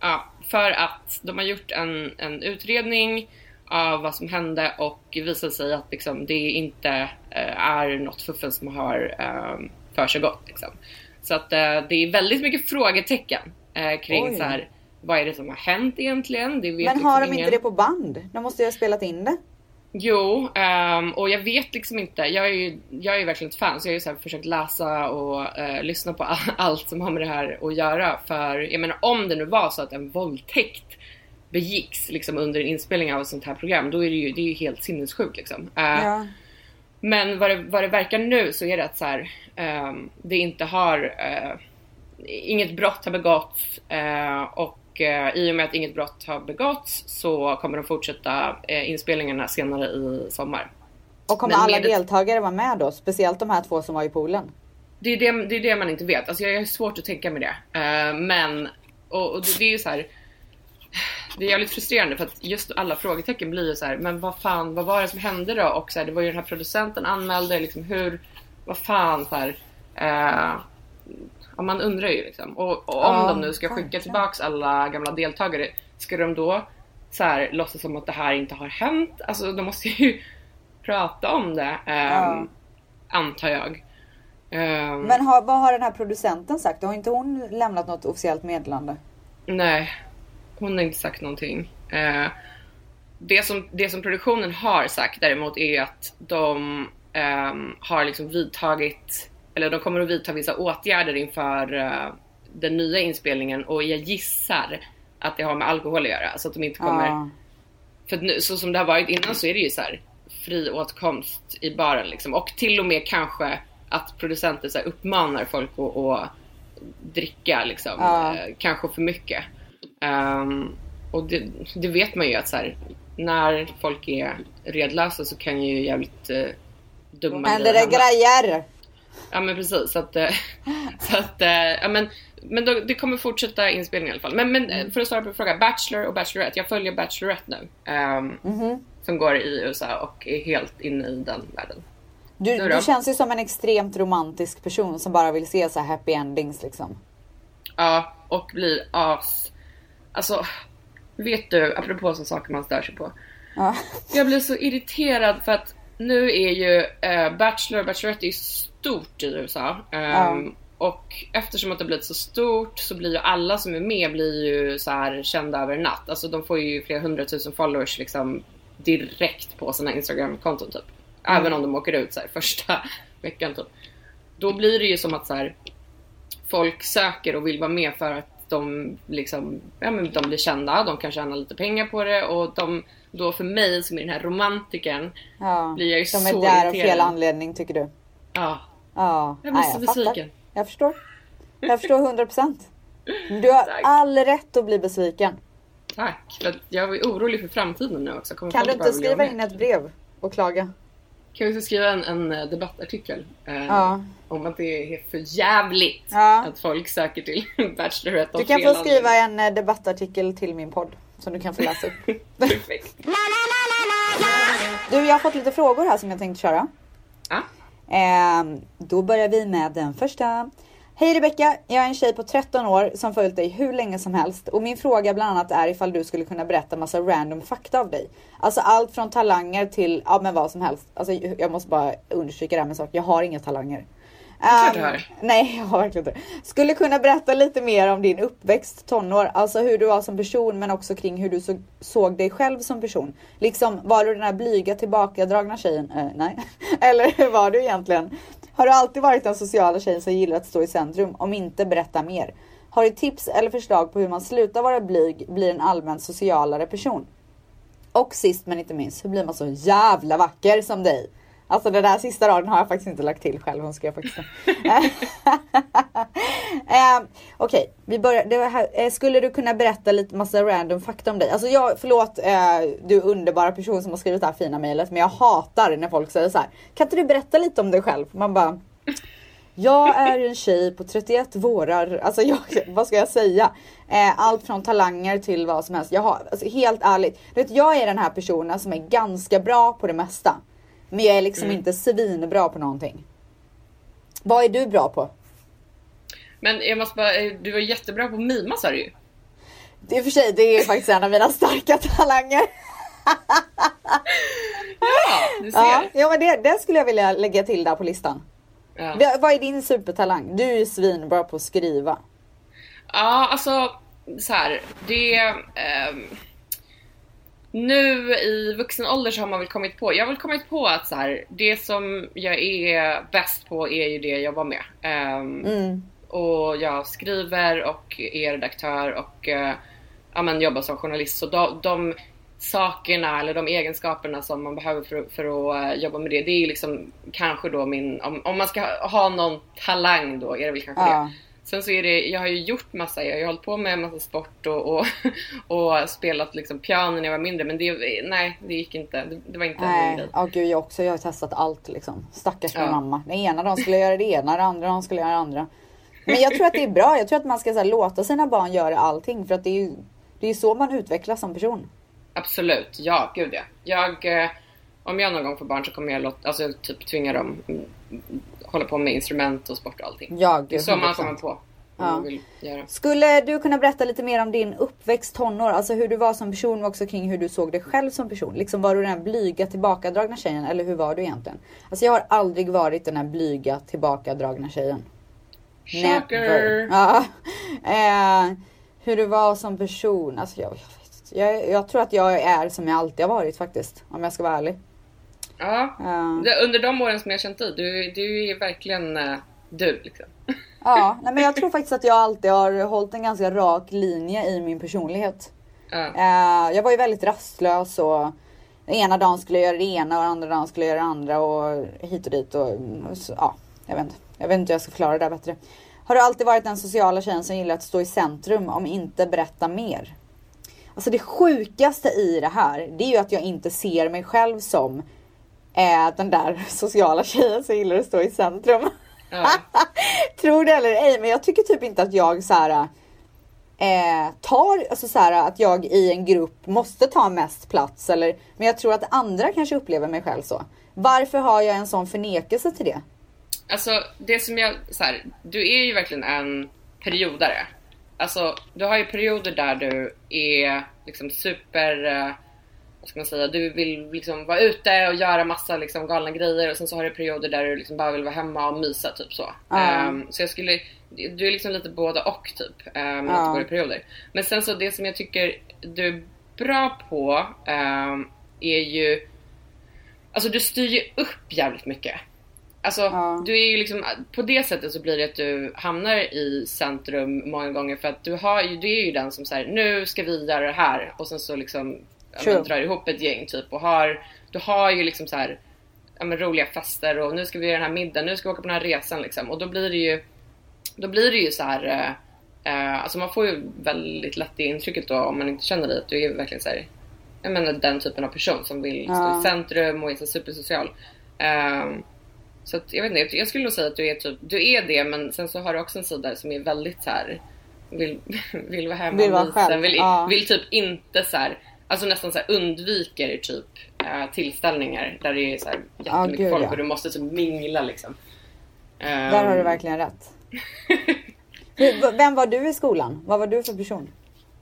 Ja, för att de har gjort en, en utredning av vad som hände och visade sig att liksom, det inte eh, är något fuffens som har eh, för sig gott. Liksom. Så att eh, det är väldigt mycket frågetecken eh, kring Oj. så här, vad är det som har hänt egentligen? Det vet Men liksom har de ingen. inte det på band? De måste ju ha spelat in det. Jo, ehm, och jag vet liksom inte. Jag är ju, jag är ju verkligen ett fan så jag har ju så försökt läsa och eh, lyssna på all- <laughs> allt som har med det här att göra. För jag menar om det nu var så att en våldtäkt begicks liksom under en inspelning av ett sånt här program då är det ju, det är ju helt sinnessjukt liksom. Eh, Ja. Men vad det, vad det verkar nu så är det att så här, ehm, det inte har, eh, inget brott har begåtts eh, och eh, i och med att inget brott har begåtts så kommer de fortsätta inspelningarna senare i sommar. Och kommer Men alla deltagare vara med då? Speciellt de här två som var i poolen. Det är det, det, är det man inte vet. Alltså jag har svårt att tänka mig det. Men, och, och det, det är ju så här. Det är jävligt frustrerande för att just alla frågetecken blir ju så här, men vad fan, vad var det som hände då? Och så här, det var ju den här producenten anmälde, liksom hur, vad fan så här. Eh, ja, man undrar ju liksom. Och, och om Ja, de nu ska skicka tillbaks alla gamla deltagare, ska de då så här, låtsas som att det här inte har hänt? Alltså de måste ju <laughs> prata om det, eh, Ja. antar jag. Eh, Men har, vad har den här producenten sagt? Har inte hon lämnat något officiellt meddelande? Nej, hon har inte sagt någonting. Eh, det, som, det som produktionen har sagt däremot är att de ehm, har liksom vidtagit, eller de kommer att vidta vissa åtgärder inför eh, den nya inspelningen och jag gissar att det har med alkohol att göra. Så att de inte kommer, Ja. för nu, så som det har varit innan så är det ju så här fri åtkomst i baren liksom. Och till och med kanske att producenter så här, uppmanar folk att, att dricka liksom. Ja. Eh, kanske för mycket. Ehm, och det, det vet man ju att så här, när folk är redlösa så kan ju jävligt uh, dumma Händer det grejer? Ja men precis så att, eh, <laughs> så att eh, ja, men, men då, det kommer fortsätta inspelningen i alla fall. Men, men Mm. för att svara på frågan, Bachelor och Bachelorette. Jag följer Bachelorette nu. ehm, Mhm. Som går i USA och är helt inne i den världen. Du, Du känns ju som en extremt romantisk person som bara vill se så happy endings liksom. Ja, och blir as... Alltså, vet du, apropå så saker man stör sig på. Ja. Jag blir så irriterad för att nu är ju eh, Bachelor och Bachelorette är stort i USA. Ehm, Och eftersom att det blivit så stort så blir ju alla som är med blir ju så här kända över en natt. Alltså de får ju flera hundratusen followers liksom direkt på sina Instagram-konton typ. Även om de åker ut så här första <laughs> veckan typ. då blir det ju som att så här, folk söker och vill vara med för att de liksom, ja men de blir kända, de kan tjäna lite pengar på det och de, då för mig som är den här romantikern Ja. blir jag ju De så är där av fel anledning tycker du? Ja, Ja. jag blir så besviken. Jag förstår. Jag förstår 100 procent. Du har Tack. all rätt att bli besviken. Tack, jag är orolig för framtiden nu också. Kommer Kan du inte skriva in ett brev och klaga? Kan vi inte skriva en, en eh, debattartikel? Eh, Ja. Om att det är för jävligt Ja. att folk söker till <laughs> Bachelorette Du kan få skriva en eh, debattartikel till min podd som du kan få läsa upp. <laughs> Perfekt. <laughs> Du, jag har fått lite frågor här som jag tänkte köra. Ja. Ehm, då börjar vi med den första. Hej Rebecka, jag är en tjej på 13 år som följt dig hur länge som helst och min fråga bland annat är ifall du skulle kunna berätta massa random fakta av dig. Alltså allt från talanger till ja men vad som helst. Alltså jag måste bara understryka det här med en sak, jag har inga talanger. har. Nej, jag har verkligen inte. Skulle kunna berätta lite mer om din uppväxt, tonår, alltså hur du var som person men också kring hur du så, såg dig själv som person. Liksom, var du den här blyga tillbakadragna tjejen? Eh, nej. <laughs> Eller hur var du egentligen? Har du alltid varit den sociala tjejen som gillar att stå i centrum? Om inte, berätta mer. Har du tips eller förslag på hur man slutar vara blyg, blir en allmänt socialare person? Och sist men inte minst, hur blir man så jävla vacker som dig? Alltså den där sista raden har jag faktiskt inte lagt till själv. Hon skrev faktiskt <laughs> eh, Okej, vi börjar. Här. Eh, skulle du kunna berätta lite massa random fakta om dig? Alltså jag, förlåt eh, du underbara person som har skrivit det här fina mejlet. Men jag hatar när folk säger så här. Kan inte du berätta lite om dig själv? Man bara. Jag är en tjej på 31 vårar. Alltså jag, <laughs> vad ska jag säga? Eh, allt från talanger till vad som helst. Jag har, alltså helt ärligt. Du vet, jag är den här personen som är ganska bra på det mesta. Men jag är liksom Mm. inte svinbra på någonting. Vad är du bra på? Men jag måste bara, eh, du var jättebra på att mima sa du ju. Det är för sig, det är faktiskt en av mina starka talanger. <laughs> Ja, du ser. Ja, ja men det, det skulle jag vilja lägga till där på listan. Ja. Vad är din supertalang? Du är ju svinbra på att skriva. Ja, alltså så här, det... ehm, nu i vuxen ålder så har man väl kommit på, jag har väl kommit på att så här, det som jag är bäst på är ju det jag jobbar med. Ehm, Mm. Och jag skriver och är redaktör och eh, ja, men jobbar som journalist. Så de, de sakerna eller de egenskaperna som man behöver för, för att eh, jobba med det, det är liksom kanske då min, om, om man ska ha någon talang då är det väl kanske det. Sen så är det, jag har ju gjort massa, jag har ju hållit på med massa sport och, och, <laughs> och spelat liksom piano när jag var mindre men det, nej det gick inte, det, det var inte min Nej, grej. ja gud jag också. Jag har testat allt liksom. Stackars min Ja. mamma. Den ena dagen skulle jag göra det ena, den andra dagen skulle jag göra det andra. Men jag tror att det är bra. Jag tror att man ska här, låta sina barn göra allting för att det är ju det är så man utvecklas som person. Absolut, ja gud ja. Jag, eh, om jag någon gång får barn så kommer jag låta, alltså typ tvinga dem mm, hålla på med instrument och sport och allting. Ja, Det är gud, så man 100%. kommer på. Ja. Skulle du kunna berätta lite mer om din uppväxt tonår? Alltså hur du var som person men också kring hur du såg dig själv som person. Liksom var du den här blyga tillbakadragna tjejen eller hur var du egentligen? Alltså jag har aldrig varit den här blyga tillbakadragna tjejen. Shocker! Ja. <laughs> Eh, hur du var som person. Alltså jag, jag, vet jag, jag tror att jag är som jag alltid har varit faktiskt. Om jag ska vara ärlig. Ja. Det, under de åren som jag känt dig, du, du är verkligen eh, du liksom. <laughs> ja, nej, men jag tror faktiskt att jag alltid har hållit en ganska rak linje i min personlighet. Ja. Eh, jag var ju väldigt rastlös och ena dagen skulle jag göra det ena och andra dagen skulle jag göra det andra och hit och dit och, och så, ja, jag vet inte. Jag vet inte hur jag ska förklara det där bättre. Har du alltid varit den sociala tjejen som gillar att stå i centrum om inte berätta mer? Alltså det sjukaste i det här, det är ju att jag inte ser mig själv som eh, den där sociala tjejen som gillar att stå i centrum. Ja. <laughs> Tror det eller ej, men jag tycker typ inte att jag så här eh, tar, alltså så här att jag i en grupp måste ta mest plats eller, men jag tror att andra kanske upplever mig själv så. Varför har jag en sån förnekelse till det? Alltså det som jag, så här, du är ju verkligen en periodare. Alltså du har ju perioder där du är liksom super, eh, vad ska man säga, du vill liksom vara ute och göra massa liksom galna grejer och sen så har du perioder där du liksom bara vill vara hemma och mysa typ så. Ja. Ehm, så jag skulle, du är liksom lite både och typ, um, Ja. att det går i perioder. Men sen så det som jag tycker du är bra på ehm, är ju, alltså du styr ju upp jävligt mycket. Alltså Ja. du är ju liksom, på det sättet så blir det att du hamnar i centrum många gånger för att du har ju, du är ju den som säger nu ska vi göra det här och sen så liksom ja, men, drar ihop ett gäng typ och har, du har ju liksom så här ja, men, roliga fester och nu ska vi göra den här middagen, nu ska vi åka på den här resan liksom och då blir det ju, då blir det ju så här eh, eh, alltså man får ju väldigt lätt det intrycket då om man inte känner dig att du är verkligen så här, jag menar den typen av person som vill stå Ja. i centrum och är så supersocial. Ehm, så att, jag vet inte, jag skulle nog säga att du är typ, du är det men sen så har du också en sida som är väldigt så här vill, <laughs> vill vara hemma Vill vara själv, vill, ja. vill typ inte så här, alltså nästan så undviker typ eh, tillställningar där det är så här jättemycket gud, folk ja. och du måste typ mingla liksom. Där har du Ehm, verkligen rätt. <laughs> Vem var du i skolan? Vad var du för person?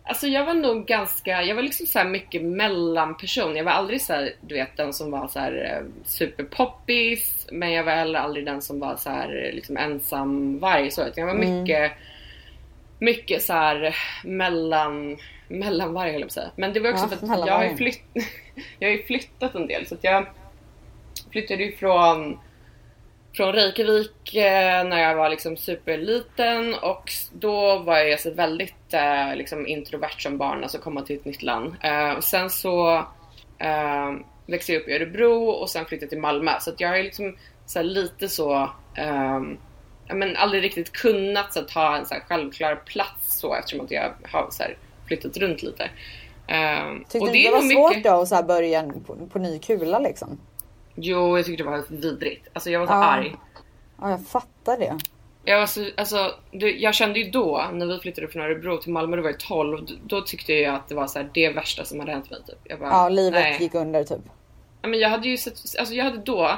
Alltså jag var nog ganska, jag var liksom så här mycket mellanperson. Jag var aldrig så här, du vet den som var så här eh, superpoppis. Men jag var heller aldrig den som var så här eh, liksom ensam varg så. Jag var Mm. mycket, mycket så här mellan, mellanvarg höll jag säga. Men det var också Ja, för att jag har, flytt, <laughs> jag har flyttat en del så att jag flyttade ju från från Reykjavik eh, när jag var liksom superliten och då var jag så väldigt eh, liksom introvert som barn, alltså komma till ett nytt land. Eh, och sen så växte jag upp i Örebro och sen flyttade till Malmö så att jag ju liksom så lite så men aldrig riktigt kunnat så att ha en så självklar plats så eftersom att jag har så här flyttat runt lite. Ehm, Tyckte och du det var nog svårt då att så här börja på, på ny kula liksom? Jo, jag tyckte det var vidrigt. Alltså jag var så Ja. arg. Ja, jag fattar det. Jag, var så, alltså, du, jag kände ju då, när vi flyttade från Örebro till Malmö, då var jag 12, då, tyckte jag att det var så här, det värsta som hade hänt mig. Typ. Bara, Ja, livet nej. gick under typ. Ja, men jag hade ju sett, alltså jag hade då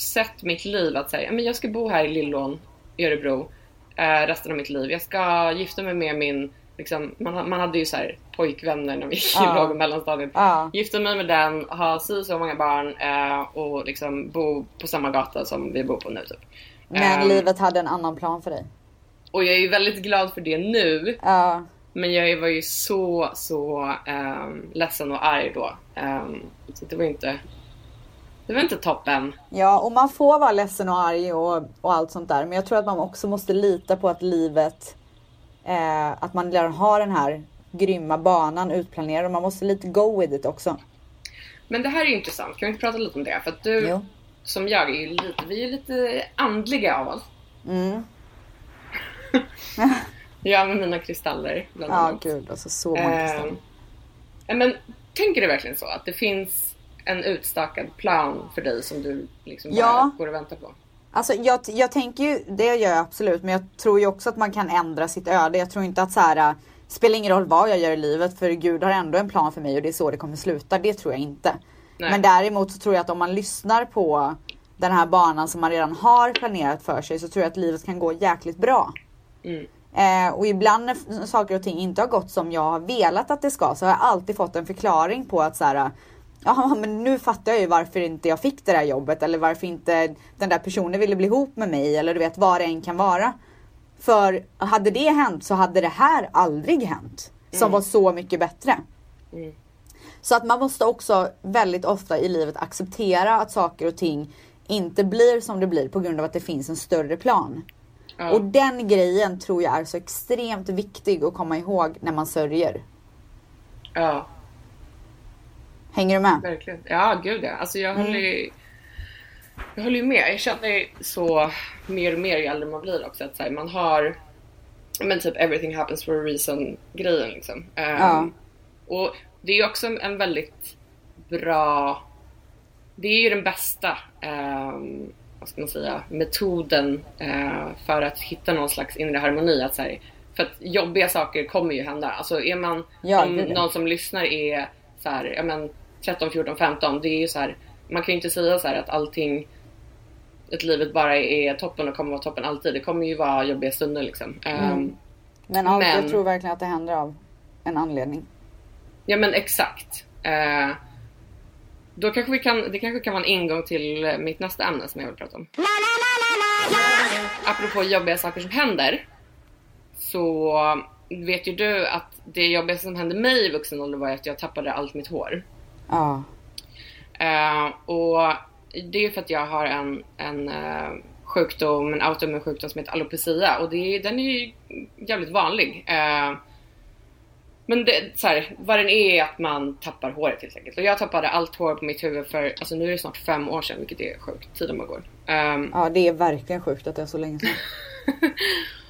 sett mitt liv att säga, ja, men jag ska bo här i Lillån i Örebro eh, resten av mitt liv. Jag ska gifta mig med min, liksom, man, man hade ju så här pojkvänner när vi gick i Ja. låg och mellanstadiet. Ja. Gifta mig med den, ha si så många barn eh, och liksom bo på samma gata som vi bor på nu typ. Men Ehm, livet hade en annan plan för dig. Och jag är ju väldigt glad för det nu. Ja. Men jag var ju så, så um, ledsen och arg då. Ehm, så det var inte, det var inte toppen. Ja, och man får vara ledsen och arg och, och allt sånt där. Men jag tror att man också måste lita på att livet, eh, att man redan har den här grymma banan utplanerad och man måste lite go with it också. Men det här är ju intressant, kan vi inte prata lite om det? För att du, Jo. som jag, är ju lite, vi är lite andliga av oss. Mm. <laughs> Jag med mina kristaller bland Ja, annat. gud alltså så många kristaller. Ehm, ja, men tänker du verkligen så? Att det finns en utstakad plan för dig som du liksom bara Ja. går och väntar på? Alltså jag, jag tänker ju, det gör jag absolut, men jag tror ju också att man kan ändra sitt öde. Jag tror inte att så här, äh, spelar ingen roll vad jag gör i livet för Gud har ändå en plan för mig och det är så det kommer sluta. Det tror jag inte. Nej. Men däremot så tror jag att om man lyssnar på den här banan som man redan har planerat för sig så tror jag att livet kan gå jäkligt bra. Mm. Eh, och ibland när saker och ting inte har gått som jag har velat att det ska så har jag alltid fått en förklaring på att så här, ja men nu fattar jag ju varför inte jag fick det där jobbet eller varför inte den där personen ville bli ihop med mig eller du vet vad det än kan vara. För hade det hänt så hade det här aldrig hänt. Som var så mycket bättre. Mm. Så att man måste också väldigt ofta i livet acceptera att saker och ting inte blir som det blir på grund av att det finns en större plan. Ja. Och den grejen tror jag är så extremt viktig att komma ihåg när man sörjer. ja. Hänger du med? Verkligen. Ja, gud ja. Alltså jag håller ju... Jag håller ju med. Jag känner så mer och mer ju äldre man blir också att här, man har men typ everything happens for a reason grejen liksom. Ehm, Ja. Och det är ju också en, väldigt bra det är ju den bästa ehm, vad ska man säga, metoden eh, för att hitta någon slags inre harmoni. Att, så här, för att jobbiga saker kommer ju hända. Alltså är man, Ja, om någon som lyssnar är så här, ja, men 13, 14, 15. Det är ju så här, man kan ju inte säga så här att allting att livet bara är toppen och kommer vara toppen alltid. Det kommer ju vara jobbiga stunder liksom. Ehm, Men, allt, jag Men- tror verkligen att det händer av en anledning. Ja men exakt. Eh, då kanske vi kan, det kanske kan vara en ingång till mitt nästa ämne som jag vill prata om. Apropå jobbiga saker som händer. Så vet ju du att det jobbigaste som hände mig i vuxen ålder var att jag tappade allt mitt hår. Ja. Eh, och det är för att jag har en, en uh, sjukdom, en autoimmun sjukdom som heter alopecia och det, den är ju jävligt vanlig. Uh, men det, så här, vad den är är att man tappar håret helt enkelt. Och jag tappade allt hår på mitt huvud för, alltså nu är det snart fem år sedan vilket är sjukt. Tiden bara går. Um, ja det är verkligen sjukt att det är så länge sedan. <laughs>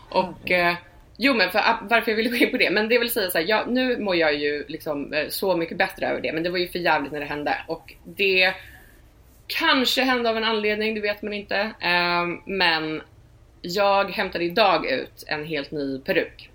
och uh, Jo men för, ah, varför jag ville gå in på det, men det vill säga så här, ja, nu mår jag ju liksom eh, så mycket bättre över det, men det var ju för jävligt när det hände och det kanske hände av en anledning, det vet man inte. Ehm, men jag hämtade idag ut en helt ny peruk.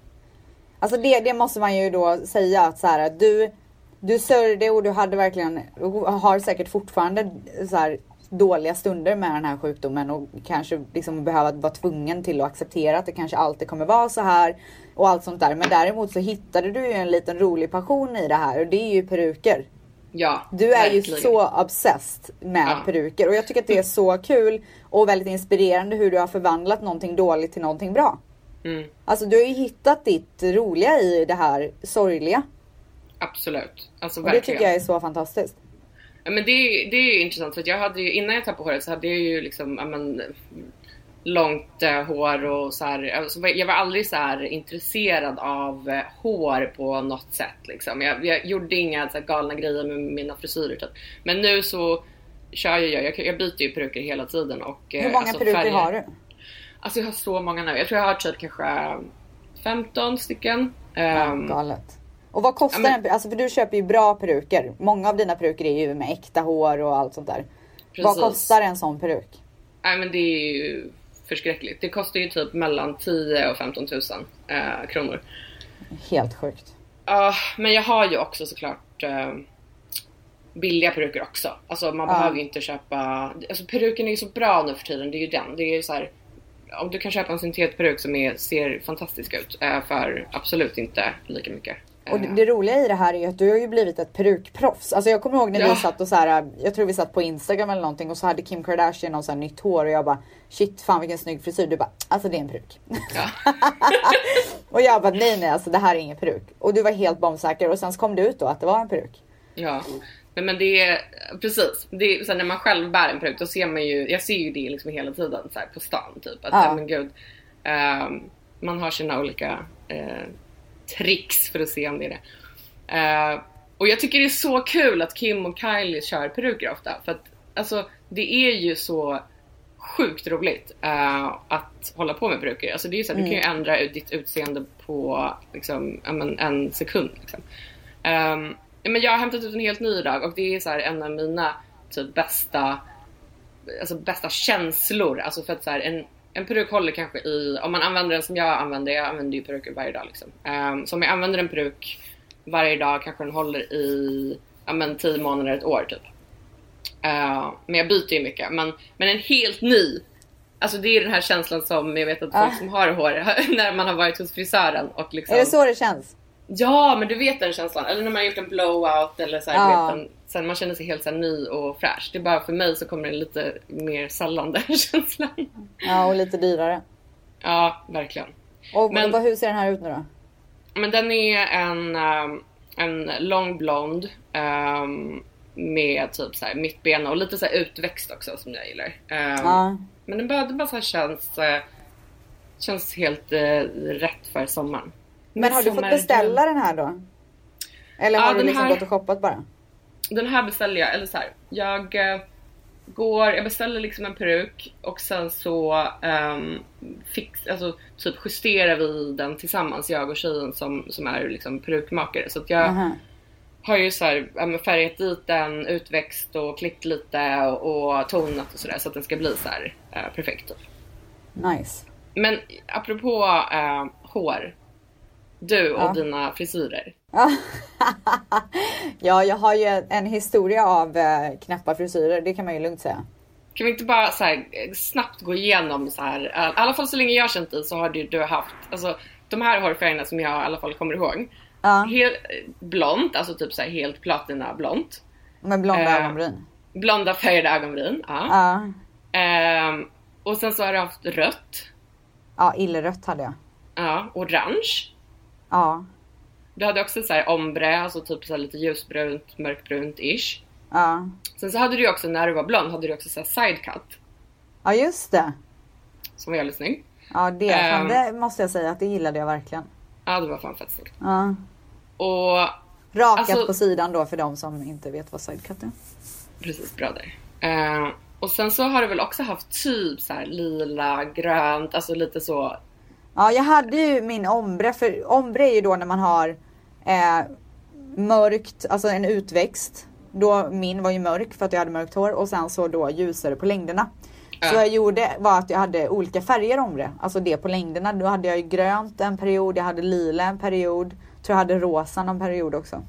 Alltså det, det måste man ju då säga att så här, du, du sörjde och du hade verkligen, och har säkert fortfarande så här, dåliga stunder med den här sjukdomen och kanske liksom behöva vara tvungen till att acceptera att det kanske alltid kommer vara så här och allt sånt där. Men däremot så hittade du ju en liten rolig passion i det här och det är ju peruker. Ja, Du är verkligen. ju så obsessed med ja. peruker och jag tycker att det är så <laughs> kul och väldigt inspirerande hur du har förvandlat någonting dåligt till någonting bra. Mm. Alltså du har ju hittat ditt roliga i det här sorgliga. Absolut. Alltså, och det tycker jag är så fantastiskt. Men det, det är ju intressant för att jag hade ju, innan jag tappade håret så hade jag ju liksom, ja, men, långt eh, hår och så här, alltså, jag var aldrig så här intresserad av eh, hår på något sätt liksom. Jag, jag gjorde inga så här, galna grejer med mina frisyrer typ. Men nu så kör jag, jag, jag byter ju peruker hela tiden och eh, Hur många alltså, peruker färger. har du? Alltså jag har så många nu. Jag tror jag har typ kanske 15 stycken. Ja, um, galet. Och vad kostar ja, men, en Alltså för du köper ju bra peruker. Många av dina peruker är ju med äkta hår och allt sånt där. Precis. Vad kostar en sån peruk? Nej men det är ju förskräckligt. Det kostar ju typ mellan 10 och 15 000 eh, kronor. Helt sjukt. Ja, uh, men jag har ju också såklart uh, billiga peruker också. Alltså man uh. behöver ju inte köpa, alltså peruken är ju så bra nu för tiden. Det är ju den. Det är ju så här, om du kan köpa en syntetperuk som är, ser fantastisk ut uh, för absolut inte lika mycket. Och det, det, roliga i det här är att du har ju blivit ett perukproffs. Alltså jag kommer ihåg när ja. vi satt och så här, jag tror vi satt på Instagram eller någonting och så hade Kim Kardashian någon så här nytt hår och jag bara shit fan vilken snygg frisyr. Du bara alltså det är en peruk. Ja. <laughs> och jag bara nej nej alltså det här är ingen peruk. Och du var helt bombsäker och sen så kom det ut då att det var en peruk. Ja. Men, men det är precis, det är, så när man själv bär en peruk då ser man ju, jag ser ju det liksom hela tiden så på stan typ. Att ja. men gud, um, man har sina olika uh, tricks för att se om det är det. Uh, och jag tycker det är så kul att Kim och Kylie kör peruker ofta för att alltså det är ju så sjukt roligt uh, att hålla på med peruker. Alltså det är ju så att mm. du kan ju mm. ändra ditt utseende på liksom, men, en sekund. Liksom. Um, men jag har hämtat ut en helt ny idag och det är så här en av mina typ bästa alltså bästa känslor. Alltså för att så här, en, en peruk håller kanske i, om man använder den som jag använder, jag använder ju peruker varje dag liksom. Um, så om jag använder en peruk varje dag kanske den håller i, ja men 10 månader, ett år typ. Uh, men jag byter ju mycket. Men, men en helt ny, alltså det är den här känslan som jag vet att folk uh. som har hår, <laughs> när man har varit hos frisören och liksom. Är det så det känns? Ja men du vet den känslan. Eller när man har gjort en blowout eller så här, uh. vet, en, sen man känner sig helt så ny och fräsch. Det är bara för mig så kommer det lite mer sällan den <laughs> känslan. Ja och lite dyrare. Ja verkligen. Och men, hur ser den här ut nu då? Men den är en, um, en lång blond um, med typ så här mittbena och lite så utväxt också som jag gillar. Um, ja. Men den bara, den bara så här känns, uh, känns helt uh, rätt för sommaren. Men har du fått beställa den här då? Eller har ja, du liksom här, gått och shoppat bara? Den här beställer jag, eller så här, jag uh, går, jag beställer liksom en peruk och sen så um, fix, alltså, typ justerar vi den tillsammans, jag och tjejen som, som är liksom perukmakare. Så att jag uh -huh. har ju så här, färgat dit den, utväxt och klippt lite och, och tonat och sådär så att den ska bli så här, uh, perfekt. Typ. Nice. Men apropå uh, hår. Du och ja. dina frisyrer. <laughs> ja, jag har ju en historia av eh, knäppa frisyrer. Det kan man ju lugnt säga. Kan vi inte bara här, snabbt gå igenom så här, i alla fall så länge jag har känt dig så har du, du haft, alltså de här hårfärgerna som jag i alla fall kommer ihåg. Ja. Helt blont, alltså typ så här helt platina blont. Med blonda eh, ögonbryn. Blonda färgade ögonbryn, ja. ja. Eh, och sen så har du haft rött. Ja, illrött hade jag. Ja, orange. Ja. Du hade också så här ombre, alltså typ så lite ljusbrunt, mörkbrunt ish. Ja. Sen så hade du också, när du var blond, hade du också så här side cut. Ja just det. Som var jävligt snygg. Ja det, fan, Ehm. det måste jag säga att det gillade jag verkligen. Ja, det var fan fett snyggt. Ja. Och Rakat Alltså- på sidan då för de som inte vet vad sidecut är. precis, bra där. Eh, och sen så har du väl också haft typ så här lila, grönt, alltså lite så. Ja jag hade ju min ombre, för ombre är ju då när man har eh, mörkt, alltså en utväxt. Då min var ju mörk för att jag hade mörkt hår och sen så då ljusare på längderna. Så Ja. vad jag gjorde var att jag hade olika färger ombre, alltså det på längderna. Då hade jag ju grönt en period, jag hade lila en period, tror jag hade rosa någon period också.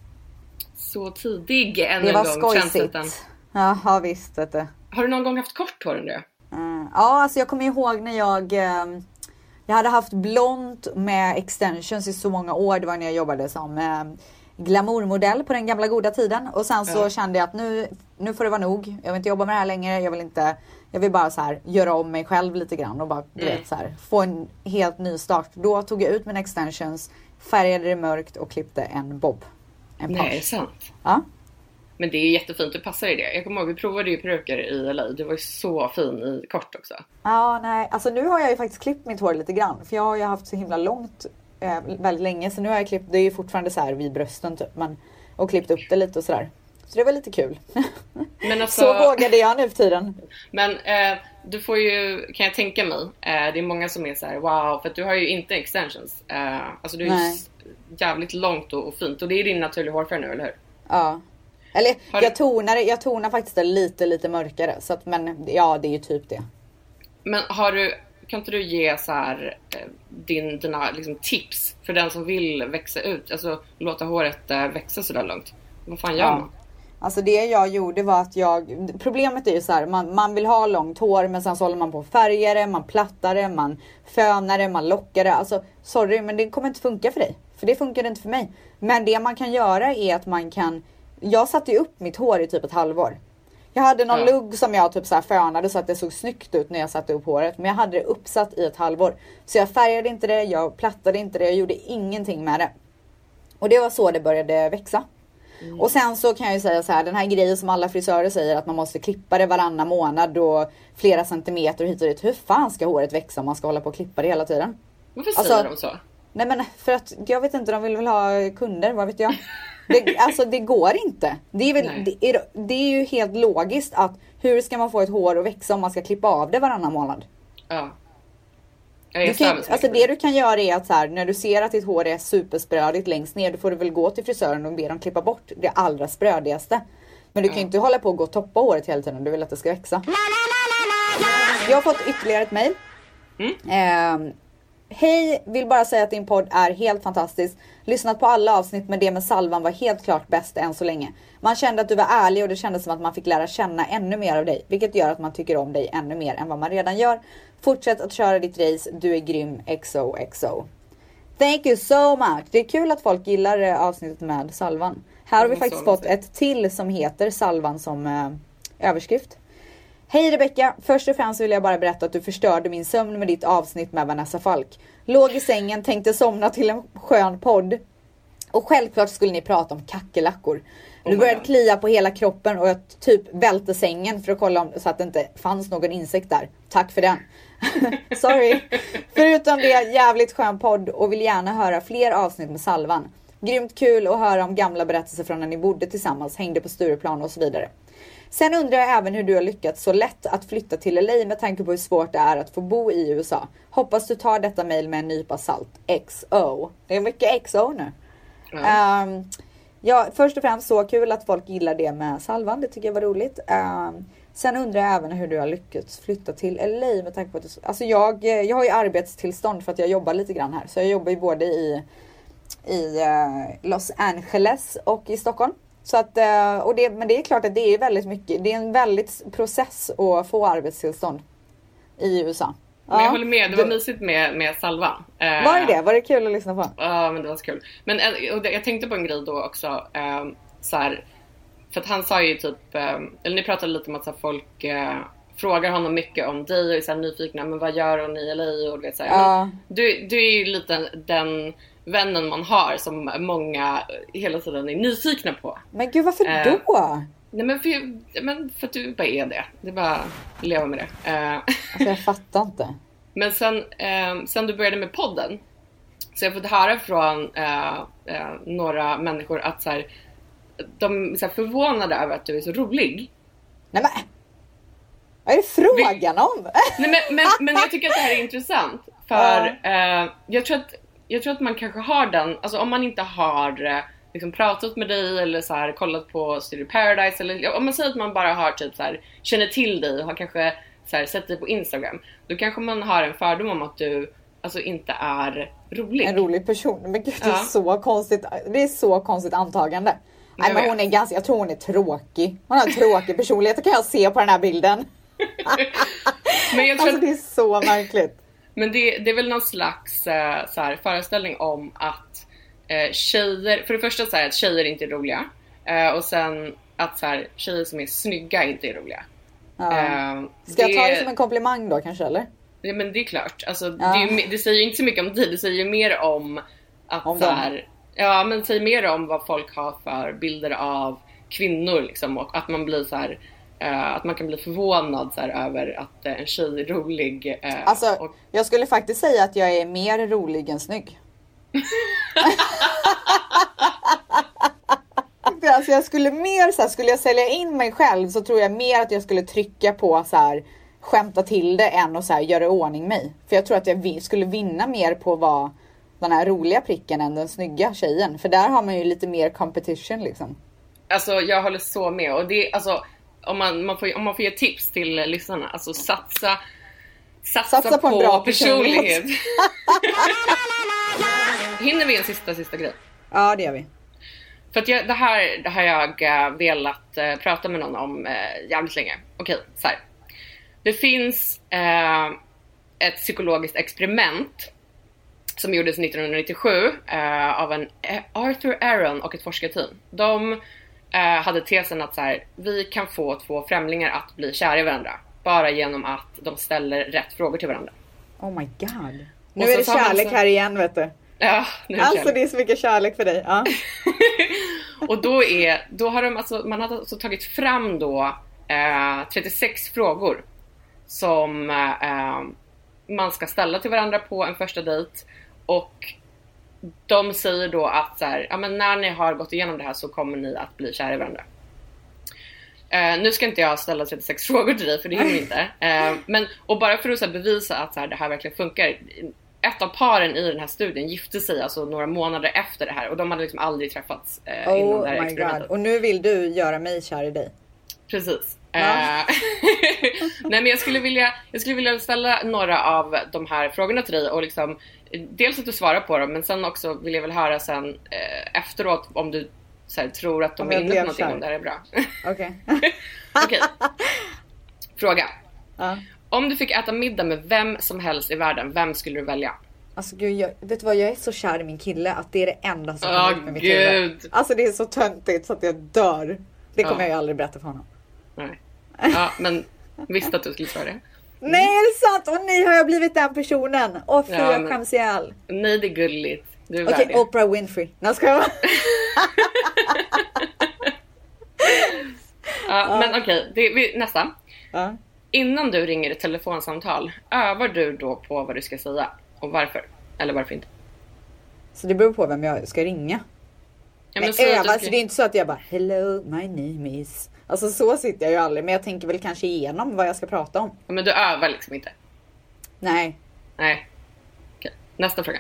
Så tidig än Det en var gång. skojsigt. Trendsettern. Jaha visst vet du. Har du någon gång haft kort hår undrar jag? Mm. Ja, alltså jag kommer ihåg när jag eh, Jag hade haft blont med extensions i så många år. Det var när jag jobbade som eh, glamourmodell på den gamla goda tiden. Och sen så Ja. kände jag att nu, nu får det vara nog. Jag vill inte jobba med det här längre. Jag vill inte Jag vill bara så här göra om mig själv lite grann och bara Mm. vet så här få en helt ny start. Då tog jag ut mina extensions, färgade det mörkt och klippte en bob. En Nej, är det sant? Ja. Men det är jättefint, du passar i det. Jag kommer ihåg, vi provade ju peruker i LA. Du var ju så fin i kort också. Ja, nej, alltså nu har jag ju faktiskt klippt mitt hår lite grann. För jag har ju haft så himla långt eh, väldigt länge. Så nu har jag klippt, det är ju fortfarande så här vid brösten typ. Men, och klippt upp det lite och sådär. Så det var lite kul. <laughs> Alltså, så vågade jag nu för tiden. Men eh, du får ju, kan jag tänka mig, eh, det är många som är så här: wow, för du har ju inte extensions. Eh, alltså du är jävligt långt och, och fint och det är din naturliga hårfärg nu, eller hur? Ja. Eller Har jag tonar, jag tonar faktiskt det lite, lite mörkare. Så att, men ja, det är ju typ det. Men har du, kan inte du ge så här, eh, din, dina liksom, tips för den som vill växa ut, alltså låta håret eh, växa sådär långt? Vad fan gör Ja. man? Alltså det jag gjorde var att jag, problemet är ju så här, man, man vill ha långt hår men sen så håller man på och färgar det, man plattar det, man fönar det, man lockar det. Alltså sorry men det kommer inte funka för dig. För det funkar inte för mig. Men det man kan göra är att man kan, jag satte ju upp mitt hår i typ ett halvår. Jag hade någon Ja. lugg som jag typ så här fönade så att det såg snyggt ut när jag satte upp håret. Men jag hade det uppsatt i ett halvår. Så jag färgade inte det, jag plattade inte det, jag gjorde ingenting med det. Och det var så det började växa. Och sen så kan jag ju säga så här, den här grejen som alla frisörer säger att man måste klippa det varannan månad och flera centimeter hit och dit. Hur fan ska håret växa om man ska hålla på och klippa det hela tiden? Varför Alltså- säger de så? Nej men för att jag vet inte, de vill väl ha kunder, vad vet jag. <laughs> Det, alltså det går inte. Det är, väl, det, är, det är ju helt logiskt att hur ska man få ett hår att växa om man ska klippa av det varannan månad? Ja. Du kan, alltså det du kan göra är att så här, när du ser att ditt hår är supersprödigt längst ner, då får du väl gå till frisören och be dem klippa bort det allra sprödigaste. Men du kan ju Ja. inte hålla på och gå och toppa håret hela tiden, du vill att det ska växa. Jag har fått ytterligare ett mejl. Mm. Ehm, Hej, vill bara säga att din podd är helt fantastisk. Lyssnat på alla avsnitt men det med salvan var helt klart bäst än så länge. Man kände att du var ärlig och det kändes som att man fick lära känna ännu mer av dig. Vilket gör att man tycker om dig ännu mer än vad man redan gör. Fortsätt att köra ditt race, du är grym XOXO. Thank you so much! Det är kul att folk gillar eh, avsnittet med salvan. Här har vi faktiskt fått ett till som heter salvan som eh, överskrift. Hej Rebecka! Först och främst vill jag bara berätta att du förstörde min sömn med ditt avsnitt med Vanessa Falk. Låg i sängen, tänkte somna till en skön podd. Och självklart skulle ni prata om kackerlackor. Oh Du började klia på hela kroppen och jag typ välte sängen för att kolla om, så att det inte fanns någon insekt där. Tack för den. <laughs> Sorry. Förutom det, jävligt skön podd och vill gärna höra fler avsnitt med Salvan. Grymt kul att höra om gamla berättelser från när ni bodde tillsammans, hängde på Stureplan och så vidare. Sen undrar jag även hur du har lyckats så lätt att flytta till LA med tanke på hur svårt det är att få bo i USA. Hoppas du tar detta mail med en nypa salt. XO. Det är mycket XO nu. Ja. Ehm, ja, först och främst så kul att folk gillar det med salvan. Det tycker jag var roligt. Ehm, sen undrar jag även hur du har lyckats flytta till LA med tanke på att du, alltså jag, jag har ju arbetstillstånd för att jag jobbar lite grann här. Så jag jobbar ju både i, i eh, Los Angeles och i Stockholm. Så att, eh, och det, men det är klart att det är väldigt mycket. Det är en väldigt process att få arbetstillstånd i USA. Men jag Ja. håller med, det var Du- mysigt med, med salvan. Eh, Var det det? Var det kul att lyssna på? Ja men det var så kul. Men eh, jag tänkte på en grej då också. Eh, så här, för att han sa ju typ, eh, eller ni pratade lite om att så här, folk frågar honom mycket om dig och är så nyfikna. Men vad gör hon i LA? Och du vet, så här, Ja. du, du är ju lite den vännen man har som många hela tiden är nyfikna på. Men gud varför Eh. då? Nej men för, men för att du bara är det. Det är bara att leva med det. Eh, Alltså jag fattar inte. <laughs> men sen, eh, sen du började med podden så jag har fått höra från eh, eh, några människor att så här, de är så här förvånade över att du är så rolig. Nej men! Vad är det frågan om? Nej, men, men, men jag tycker att det här är <laughs> intressant. För eh, jag, tror att, jag tror att man kanske har den, alltså om man inte har eh, liksom pratat med dig eller så här, kollat på Studio Paradise eller om man säger att man bara har typ så här, känner till dig och har kanske så här, sett dig på Instagram. Då kanske man har en fördom om att du alltså inte är rolig. En rolig person. Men gud det är Ja. så konstigt. Det är så konstigt antagande. Nej Jag men hon är ganska, jag tror hon är tråkig. Hon har en tråkig personlighet, det kan jag se på den här bilden. <laughs> Men jag tror Alltså det är så märkligt. Men det, det är väl någon slags eh, så här, föreställning om att eh, tjejer, för det första så här, att tjejer inte är roliga eh, och sen att så här, tjejer som är snygga inte är roliga. Ja. Ska jag ta det som en komplimang då kanske eller? Ja, men det är klart. Alltså, Ja. det, ju, det säger ju inte så mycket om dig, det säger ju mer om att Om så här, Ja men säger mer om vad folk har för bilder av kvinnor liksom och att man blir så här att man kan bli förvånad så här, över att eh, en tjej är rolig. eh, Alltså och, jag skulle faktiskt säga att jag är mer rolig än snygg. <laughs> alltså jag skulle mer så här, skulle jag sälja in mig själv så tror jag mer att jag skulle trycka på så här skämta till det än att så här, göra ordning mig. För jag tror att jag skulle vinna mer på att vara den här roliga pricken än den snygga tjejen. För där har man ju lite mer competition liksom. alltså jag håller så med och det alltså om man, man får, om man får ge tips till lyssnarna, alltså satsa Satsa, Satsa på en bra personlighet. <laughs> Hinner vi en sista, sista grej? Ja det gör vi. För att jag, det, här, det har jag eh, velat eh, prata med någon om eh, jävligt länge. Okej, så här. Det finns eh, ett psykologiskt experiment som gjordes 1997 eh, av en Arthur Aaron och ett forskarteam. De hade tesen att så här, vi kan få två främlingar att bli kära i varandra bara genom att de ställer rätt frågor till varandra. Oh my god. Nu är det kärlek så- här igen vet du. Ja, nu är det Alltså kärlek. det är så mycket kärlek för dig. Ja. <laughs> Och då, är, då har de alltså, man har alltså tagit fram då eh, 36 frågor som eh, man ska ställa till varandra på en första dejt och de säger då att så här, ja, men när ni har gått igenom det här så kommer ni att bli kära i varandra. Eh, nu ska inte jag ställa 36 frågor till dig för det hinner vi inte. <laughs> Eh, men, och bara för att så här, bevisa att så här, det här verkligen funkar. Ett av paren i den här studien gifte sig alltså några månader efter det här och de hade liksom aldrig träffats innan Oh det här my experimentet. god. Och nu vill du göra mig kär i dig. Precis. Ja. Eh, <laughs> Nej men jag skulle, vilja, jag skulle vilja ställa några av de här frågorna till dig och liksom dels att du svarar på dem men sen också vill jag väl höra sen eh, efteråt om du här, tror att de Om är inne på någonting kär. om det här är bra. <laughs> Okej. <laughs> Okej. Fråga. ja. Om du fick äta middag med vem som helst i världen, vem skulle du välja? Alltså gud, jag, vet du vad? Jag är så kär i min kille att det är det enda som kommer ut med mitt huvud. Alltså det är så töntigt så att jag dör. Det kommer Ja. jag ju aldrig berätta för honom. Nej. Ja men visste att du skulle svara det. Nej är det sant? Och nej har jag blivit den personen? Åh fy Ja, jag men- skäms ihjäl. Nej det är gulligt. Du är Okej det. Oprah Winfrey. Nej ska jag. <laughs> Ja, men okej, vi- nästa. ja. Innan du ringer ett telefonsamtal, övar du då på vad du ska säga? Och varför? Eller varför inte? Så det beror på vem jag ska ringa. Ja, Men säg att öva, ska- det är inte så att jag bara hello my name is. Alltså så sitter jag ju aldrig men jag tänker väl kanske igenom vad jag ska prata om. Men du övar liksom inte? Nej. Nej. Okej, nästa fråga.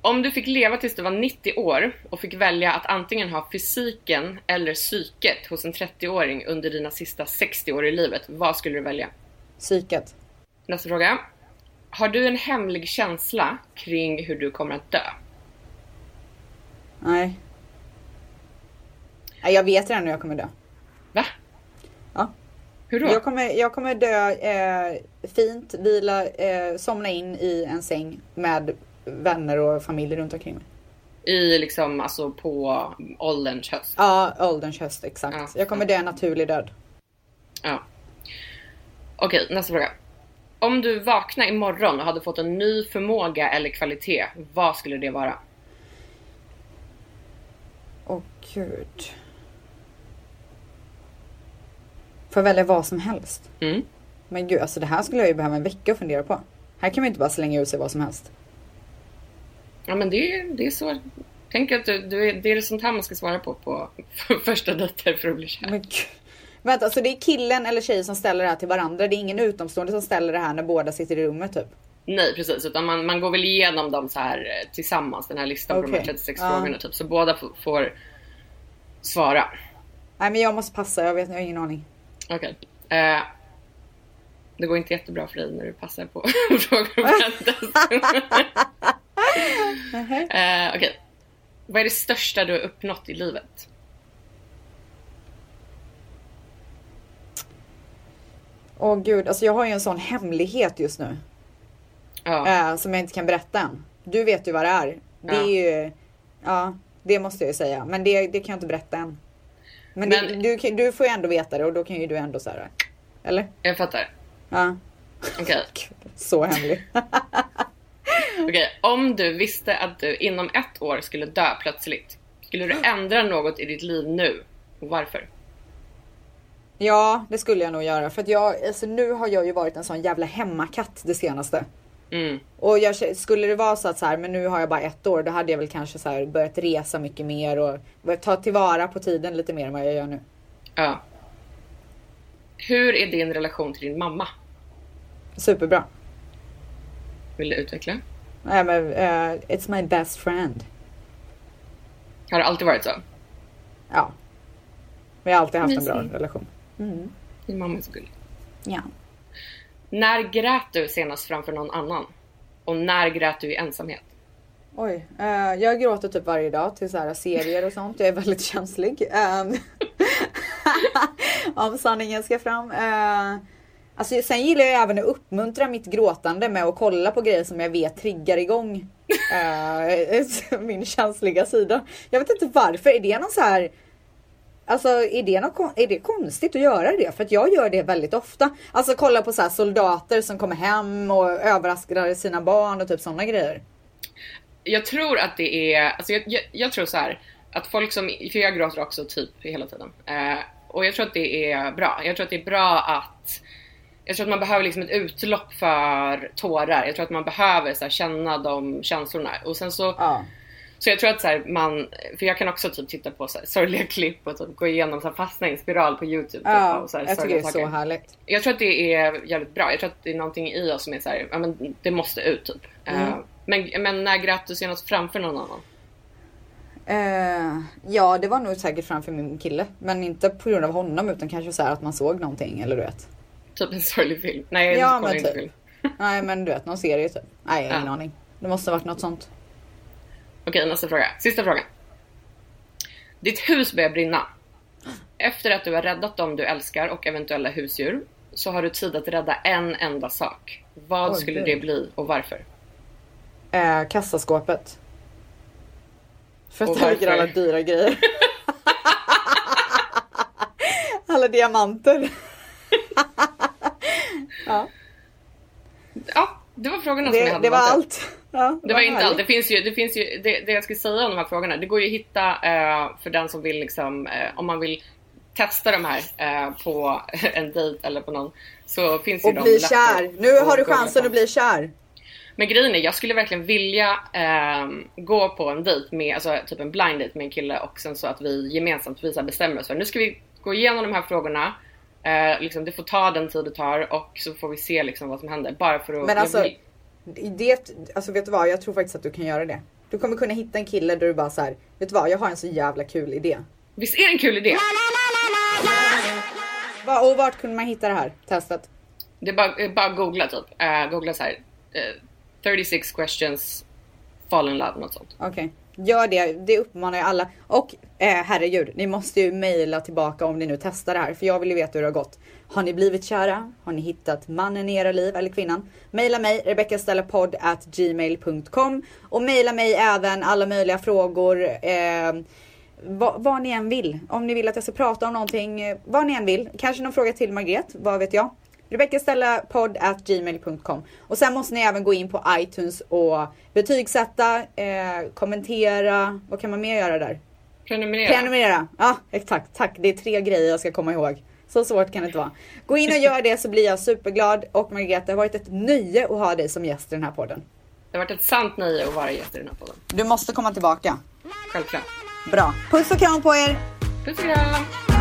Om du fick leva tills du var 90 år och fick välja att antingen ha fysiken eller psyket hos en 30-åring under dina sista 60 år i livet, vad skulle du välja? Psyket. Nästa fråga. Har du en hemlig känsla kring hur du kommer att dö? Nej. Nej, Jag vet redan hur jag kommer dö. Va? Ja. Hur då? Jag kommer, jag kommer dö eh, fint, vila, eh, somna in i en säng med vänner och familj runt omkring mig. I liksom, alltså på ålderns höst? Ja, ålderns höst exakt. Ja. Jag kommer dö en naturlig död. Ja. Okej, nästa fråga. Om du vaknar imorgon och hade fått en ny förmåga eller kvalitet, vad skulle det vara? Åh gud. Får välja vad som helst? Mm. Men gud, alltså det här skulle jag ju behöva en vecka att fundera på. Här kan man ju inte bara slänga ut sig vad som helst. Ja men det är, det är så. Tänk att du, du, är- det är sånt här man ska svara på på <laughs> första dejter för att bli kär. Men gud. Vänta, alltså det är killen eller tjejen som ställer det här till varandra. Det är ingen utomstående som ställer det här när båda sitter i rummet typ. Nej precis, utan man, man går väl igenom dem så här eh, tillsammans, den här listan på de här Okej. 36 Ja. frågorna typ. Så båda får svara. Nej men jag måste passa, jag vet, jag har ingen aning. Okej. Eh, det går inte jättebra för dig när du passar på <laughs> frågor om <laughs> eh, Okej. Vad är det största du har uppnått i livet? Åh gud, alltså jag har ju en sån hemlighet just nu. Ja. eh, som jag inte kan berätta än. Du vet ju vad det är. Det Ja. är ju, ja det måste jag ju säga. Men det, det kan jag inte berätta än. Men, Men- det, du, du får ju ändå veta det och då kan ju du ändå säga Eller? Jag fattar. Ja. Okej. <laughs> Gud, Så hemlig. <laughs> Okej, om du visste att du inom ett år skulle dö plötsligt, skulle du ändra något i ditt liv nu? Och varför? ja, det skulle jag nog göra. För att jag, alltså nu har jag ju varit en sån jävla hemmakatt det senaste. Mm. Och jag, skulle det vara så att så här, men nu har jag bara ett år, då hade jag väl kanske så här börjat resa mycket mer och ta tillvara på tiden lite mer än vad jag gör nu. Ja. Hur är din relation till din mamma? Superbra. Vill du utveckla? Nej men, eh, it's my best friend. Har det alltid varit så? Ja. Vi har alltid haft en bra relation. Mm. Din mamma är så gullig. Ja. När grät du senast framför någon annan? Och när grät du i ensamhet? Oj, eh, jag gråter typ varje dag till så här serier och sånt. Jag är väldigt känslig. Eh, <laughs> om sanningen ska fram. Eh, alltså, sen gillar jag även att uppmuntra mitt gråtande med att kolla på grejer som jag vet triggar igång eh, <laughs> min känsliga sida. Jag vet inte varför. Är det någon så här Alltså är det, något, är det konstigt att göra det? För att jag gör det väldigt ofta. Alltså kolla på så här soldater som kommer hem och överraskar sina barn och typ sådana grejer. Jag tror att det är, alltså jag, jag, jag tror så här att folk som, för jag gråter också typ hela tiden. Eh, och jag tror att det är bra. Jag tror att det är bra att jag tror att man behöver liksom ett utlopp för tårar. Jag tror att man behöver så här, känna de känslorna. Och sen så, Ja. Så jag tror att så här, man, för jag kan också typ titta på så här, sorgliga klipp och typ gå igenom så här, fastna i en spiral på youtube. Typ, Ja, och så här, jag tycker det är så saker. härligt. Jag tror att det är jävligt bra. Jag tror att det är någonting i oss som är så här, ja men det måste ut typ. Mm. Eh, men, men när grät du senast framför någon annan? Eh, ja, det var nog säkert framför min kille. Men inte på grund av honom utan kanske så här att man såg någonting eller du vet. Typ en sorglig film? Nej, jag Ja, men inte typ. film. Nej men du vet, någon serie typ. Nej, jag har ingen aning. Det måste ha varit något sånt. Okej, nästa fråga. Sista frågan. Ditt hus börjar brinna. Efter att du har räddat dem du älskar och eventuella husdjur så har du tid att rädda en enda sak. Vad Oj, skulle det bli och varför? Eh, kassaskåpet. För att där ligger alla dyra grejer. alla diamanter. <laughs> ja, Ja, det var frågorna som jag det, hade. det var allt. Ja, Det var inte allt. Det finns ju, det, finns ju det, det jag skulle säga om de här frågorna. Det går ju att hitta eh, för den som vill liksom, eh, om man vill testa de här eh, på <laughs> en dejt eller på någon. Så finns ju Och de bli kär. Nu har du chansen att bli kär. Men grejen är, jag skulle verkligen vilja ehm, gå på en dejt med, alltså typ en blind date med en kille och sen så att vi gemensamt visar bestämmer oss för nu ska vi gå igenom de här frågorna. Eh, liksom, det får ta den tid det tar och så får vi se liksom vad som händer. Bara för att... Men alltså, vill- det, alltså vet du vad? Jag tror faktiskt att du kan göra det. Du kommer kunna hitta en kille där du bara så här, vet du vad? Jag har en så jävla kul idé. Visst är det en kul idé? Va, och vart kunde man hitta det här testet? Det är bara, eh, bara googla typ. Eh, googla så här. eh, 36 questions fall in love, något sånt. Okej, gör det. Det uppmanar jag alla. Och eh, herregud, ni måste ju mejla tillbaka om ni nu testar det här. För jag vill ju veta hur det har gått. Har ni blivit kära? Har ni hittat mannen i era liv eller kvinnan? Mejla mig, rebeckastellapodd@gmail.com och mejla mig även alla möjliga frågor. Eh, vad, vad ni än vill. Om ni vill att jag ska prata om någonting, eh, vad ni än vill. Kanske någon fråga till Margret, vad vet jag? rebeckastellapodd@gmail.com och sen måste ni även gå in på iTunes och betygsätta, eh, kommentera. Vad kan man mer göra där? Prenumerera. Prenumerera. Ja, exakt. Tack. Det är tre grejer jag ska komma ihåg. Så svårt kan det inte vara. Gå in och gör det så blir jag superglad. Och Margareta, det har varit ett nöje att ha dig som gäst i den här podden. Det har varit ett sant nöje att vara gäst i den här podden. Du måste komma tillbaka. Självklart. Bra. Puss och kram på er! Puss och kram!